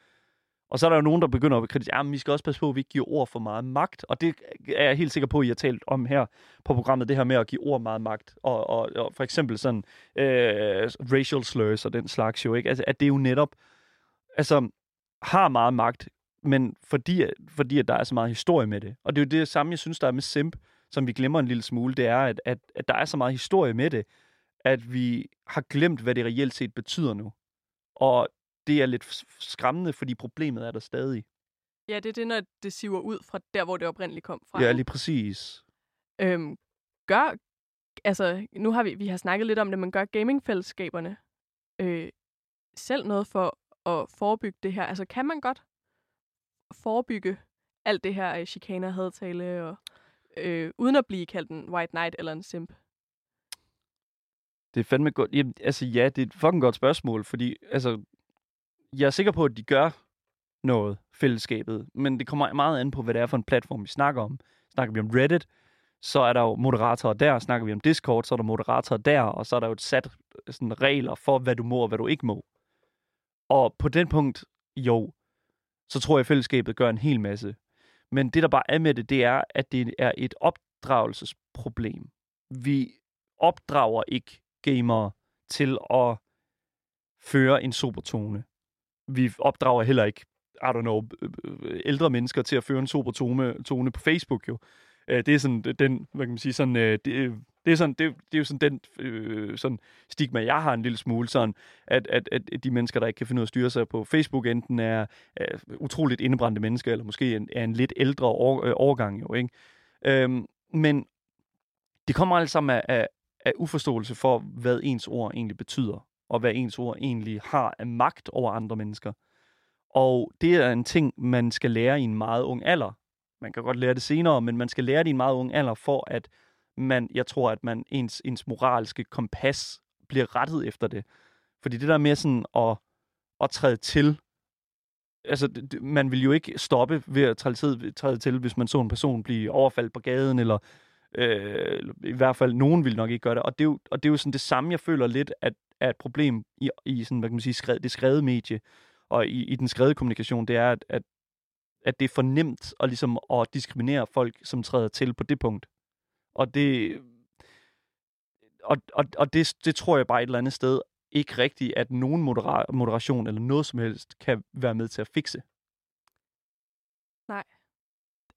Og så er der jo nogen, der begynder at kritisere, at vi skal også passe på, at vi ikke giver ord for meget magt. Og det er jeg helt sikker på, at I har talt om her på programmet, det her med at give ord meget magt. Og, og, og for eksempel sådan øh, racial slurs og den slags jo, ikke? Altså, at det jo netop altså, har meget magt, men fordi, fordi at der er så meget historie med det. Og det er jo det samme, jeg synes, der er med simp, som vi glemmer en lille smule, det er, at, at, at der er så meget historie med det, at vi har glemt, hvad det reelt set betyder nu. Og det er lidt skræmmende, fordi problemet er der stadig. Ja, det er det, når det siver ud fra der, hvor det oprindeligt kom fra. Ja, lige præcis. Øhm, gør, altså, nu har vi, vi har snakket lidt om det, men gør gamingfællesskaberne øh, selv noget for at forebygge det her? Altså, kan man godt forebygge alt det her øh, chikaner, hadtale, og, øh, uden at blive kaldt en white knight eller en simp? Det er fandme godt. Jamen, altså ja, det er et fucking godt spørgsmål, fordi altså, jeg er sikker på, at de gør noget, fællesskabet, men det kommer meget an på, hvad det er for en platform, vi snakker om. Snakker vi om Reddit, så er der jo moderatorer der. Snakker vi om Discord, så er der moderatorer der, og så er der jo et sat sådan, regler for, hvad du må og hvad du ikke må. Og på den punkt, jo, så tror jeg, at fællesskabet gør en hel masse. Men det, der bare er med det, det er, at det er et opdragelsesproblem. Vi opdrager ikke gamere til at føre en sober tone. Vi opdrager heller ikke, I don't know, øh, øh, ældre mennesker til at føre en sober tone, tone på Facebook jo. Øh, det er sådan den, hvad kan man sige, sådan, det, det er, sådan, det, det er jo sådan den øh, sådan stigma, jeg har en lille smule, sådan, at, at, at de mennesker, der ikke kan finde ud af at styre sig på Facebook, enten er, er utroligt indebrændte mennesker, eller måske en, er en lidt ældre år, øh, årgang. Jo, ikke? Øhm, men det kommer alt sammen af, af, af uforståelse for, hvad ens ord egentlig betyder, og hvad ens ord egentlig har af magt over andre mennesker. Og det er en ting, man skal lære i en meget ung alder. Man kan godt lære det senere, men man skal lære det i en meget ung alder, for at man, jeg tror, at man ens, ens moralske kompas bliver rettet efter det. Fordi det der med sådan at, at træde til, altså man vil jo ikke stoppe ved at træde til, træde til, hvis man så en person blive overfaldt på gaden, eller øh, i hvert fald nogen vil nok ikke gøre det. Og det er jo, og det er jo sådan det samme, jeg føler lidt, at er et problem i, i sådan, hvad kan man sige, skred, det skrevet medie, og i, i den skrevet kommunikation, det er, at, at, at det er for nemt at, ligesom, at diskriminere folk, som træder til på det punkt. Og det, og, og, og det, det tror jeg bare et eller andet sted ikke rigtigt, at nogen modera- moderation eller noget som helst kan være med til at fikse. Nej.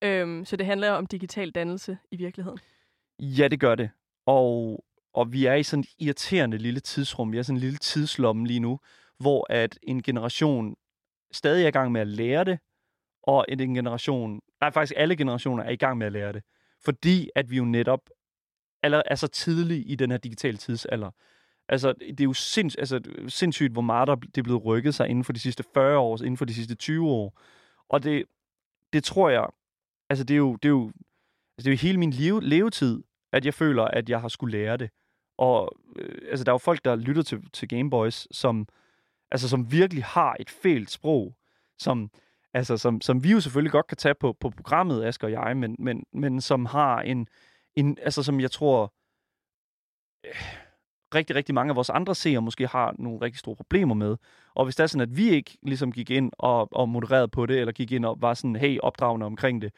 Øhm, så det handler om digital dannelse i virkeligheden? Ja, det gør det. Og, og vi er i sådan et irriterende lille tidsrum. Vi er sådan en lille tidslomme lige nu, hvor at en generation stadig er i gang med at lære det, og en generation, nej faktisk alle generationer er i gang med at lære det. Fordi at vi jo netop eller, er så tidlig i den her digitale tidsalder. Altså, det er jo sinds, altså, sindssygt, hvor meget der det er blevet rykket sig inden for de sidste 40 år, inden for de sidste 20 år. Og det, det tror jeg, altså det er jo, det er jo, altså, det er jo hele min liv, levetid, at jeg føler, at jeg har skulle lære det. Og øh, altså, der er jo folk, der lytter til, til Gameboys, som, altså, som virkelig har et fælt sprog, som, altså, som, som vi jo selvfølgelig godt kan tage på, på programmet, Asger og jeg, men, men, men som har en, en, altså som jeg tror, øh, rigtig, rigtig mange af vores andre seere måske har nogle rigtig store problemer med. Og hvis det er sådan, at vi ikke ligesom gik ind og, og modererede på det, eller gik ind og var sådan, hey, opdragende omkring det,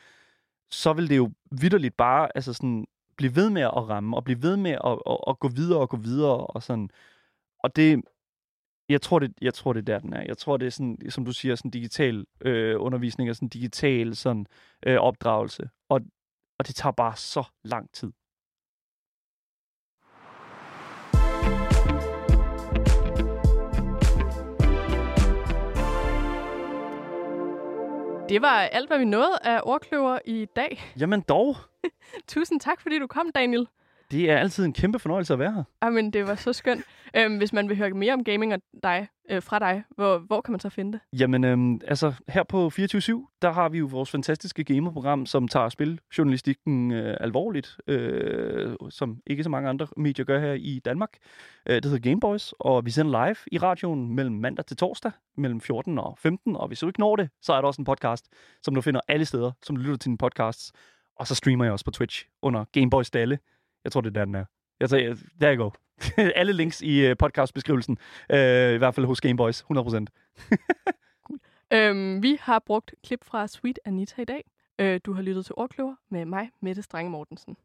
så vil det jo vidderligt bare altså sådan, blive ved med at ramme, og blive ved med at, at, at gå videre og gå videre, og sådan. Og det, jeg tror, det, jeg tror, det er der, den er. Jeg tror, det er sådan, som du siger, sådan digital øh, undervisning og sådan digital sådan, øh, opdragelse. Og, og det tager bare så lang tid. Det var alt, hvad vi nåede af ordkløver i dag. Jamen dog. Tusind tak, fordi du kom, Daniel. Det er altid en kæmpe fornøjelse at være her. Jamen, det var så skønt. Øhm, hvis man vil høre mere om gaming og dig, øh, fra dig, hvor, hvor kan man så finde det? Jamen, øhm, altså her på 24 der har vi jo vores fantastiske gamerprogram, som tager spiljournalistikken øh, alvorligt, øh, som ikke så mange andre medier gør her i Danmark. Øh, det hedder Gameboys, og vi sender live i radioen mellem mandag til torsdag, mellem 14 og 15, og hvis du ikke når det, så er der også en podcast, som du finder alle steder, som du lytter til din podcasts. Og så streamer jeg også på Twitch under Gameboys Dalle. Jeg tror, det er der, den er. Jeg tager, der you go. Alle links i uh, podcastbeskrivelsen. Uh, I hvert fald hos Gameboys. 100%. cool. øhm, vi har brugt klip fra Sweet Anita i dag. Øh, du har lyttet til Orkløver med mig, Mette Strange Mortensen.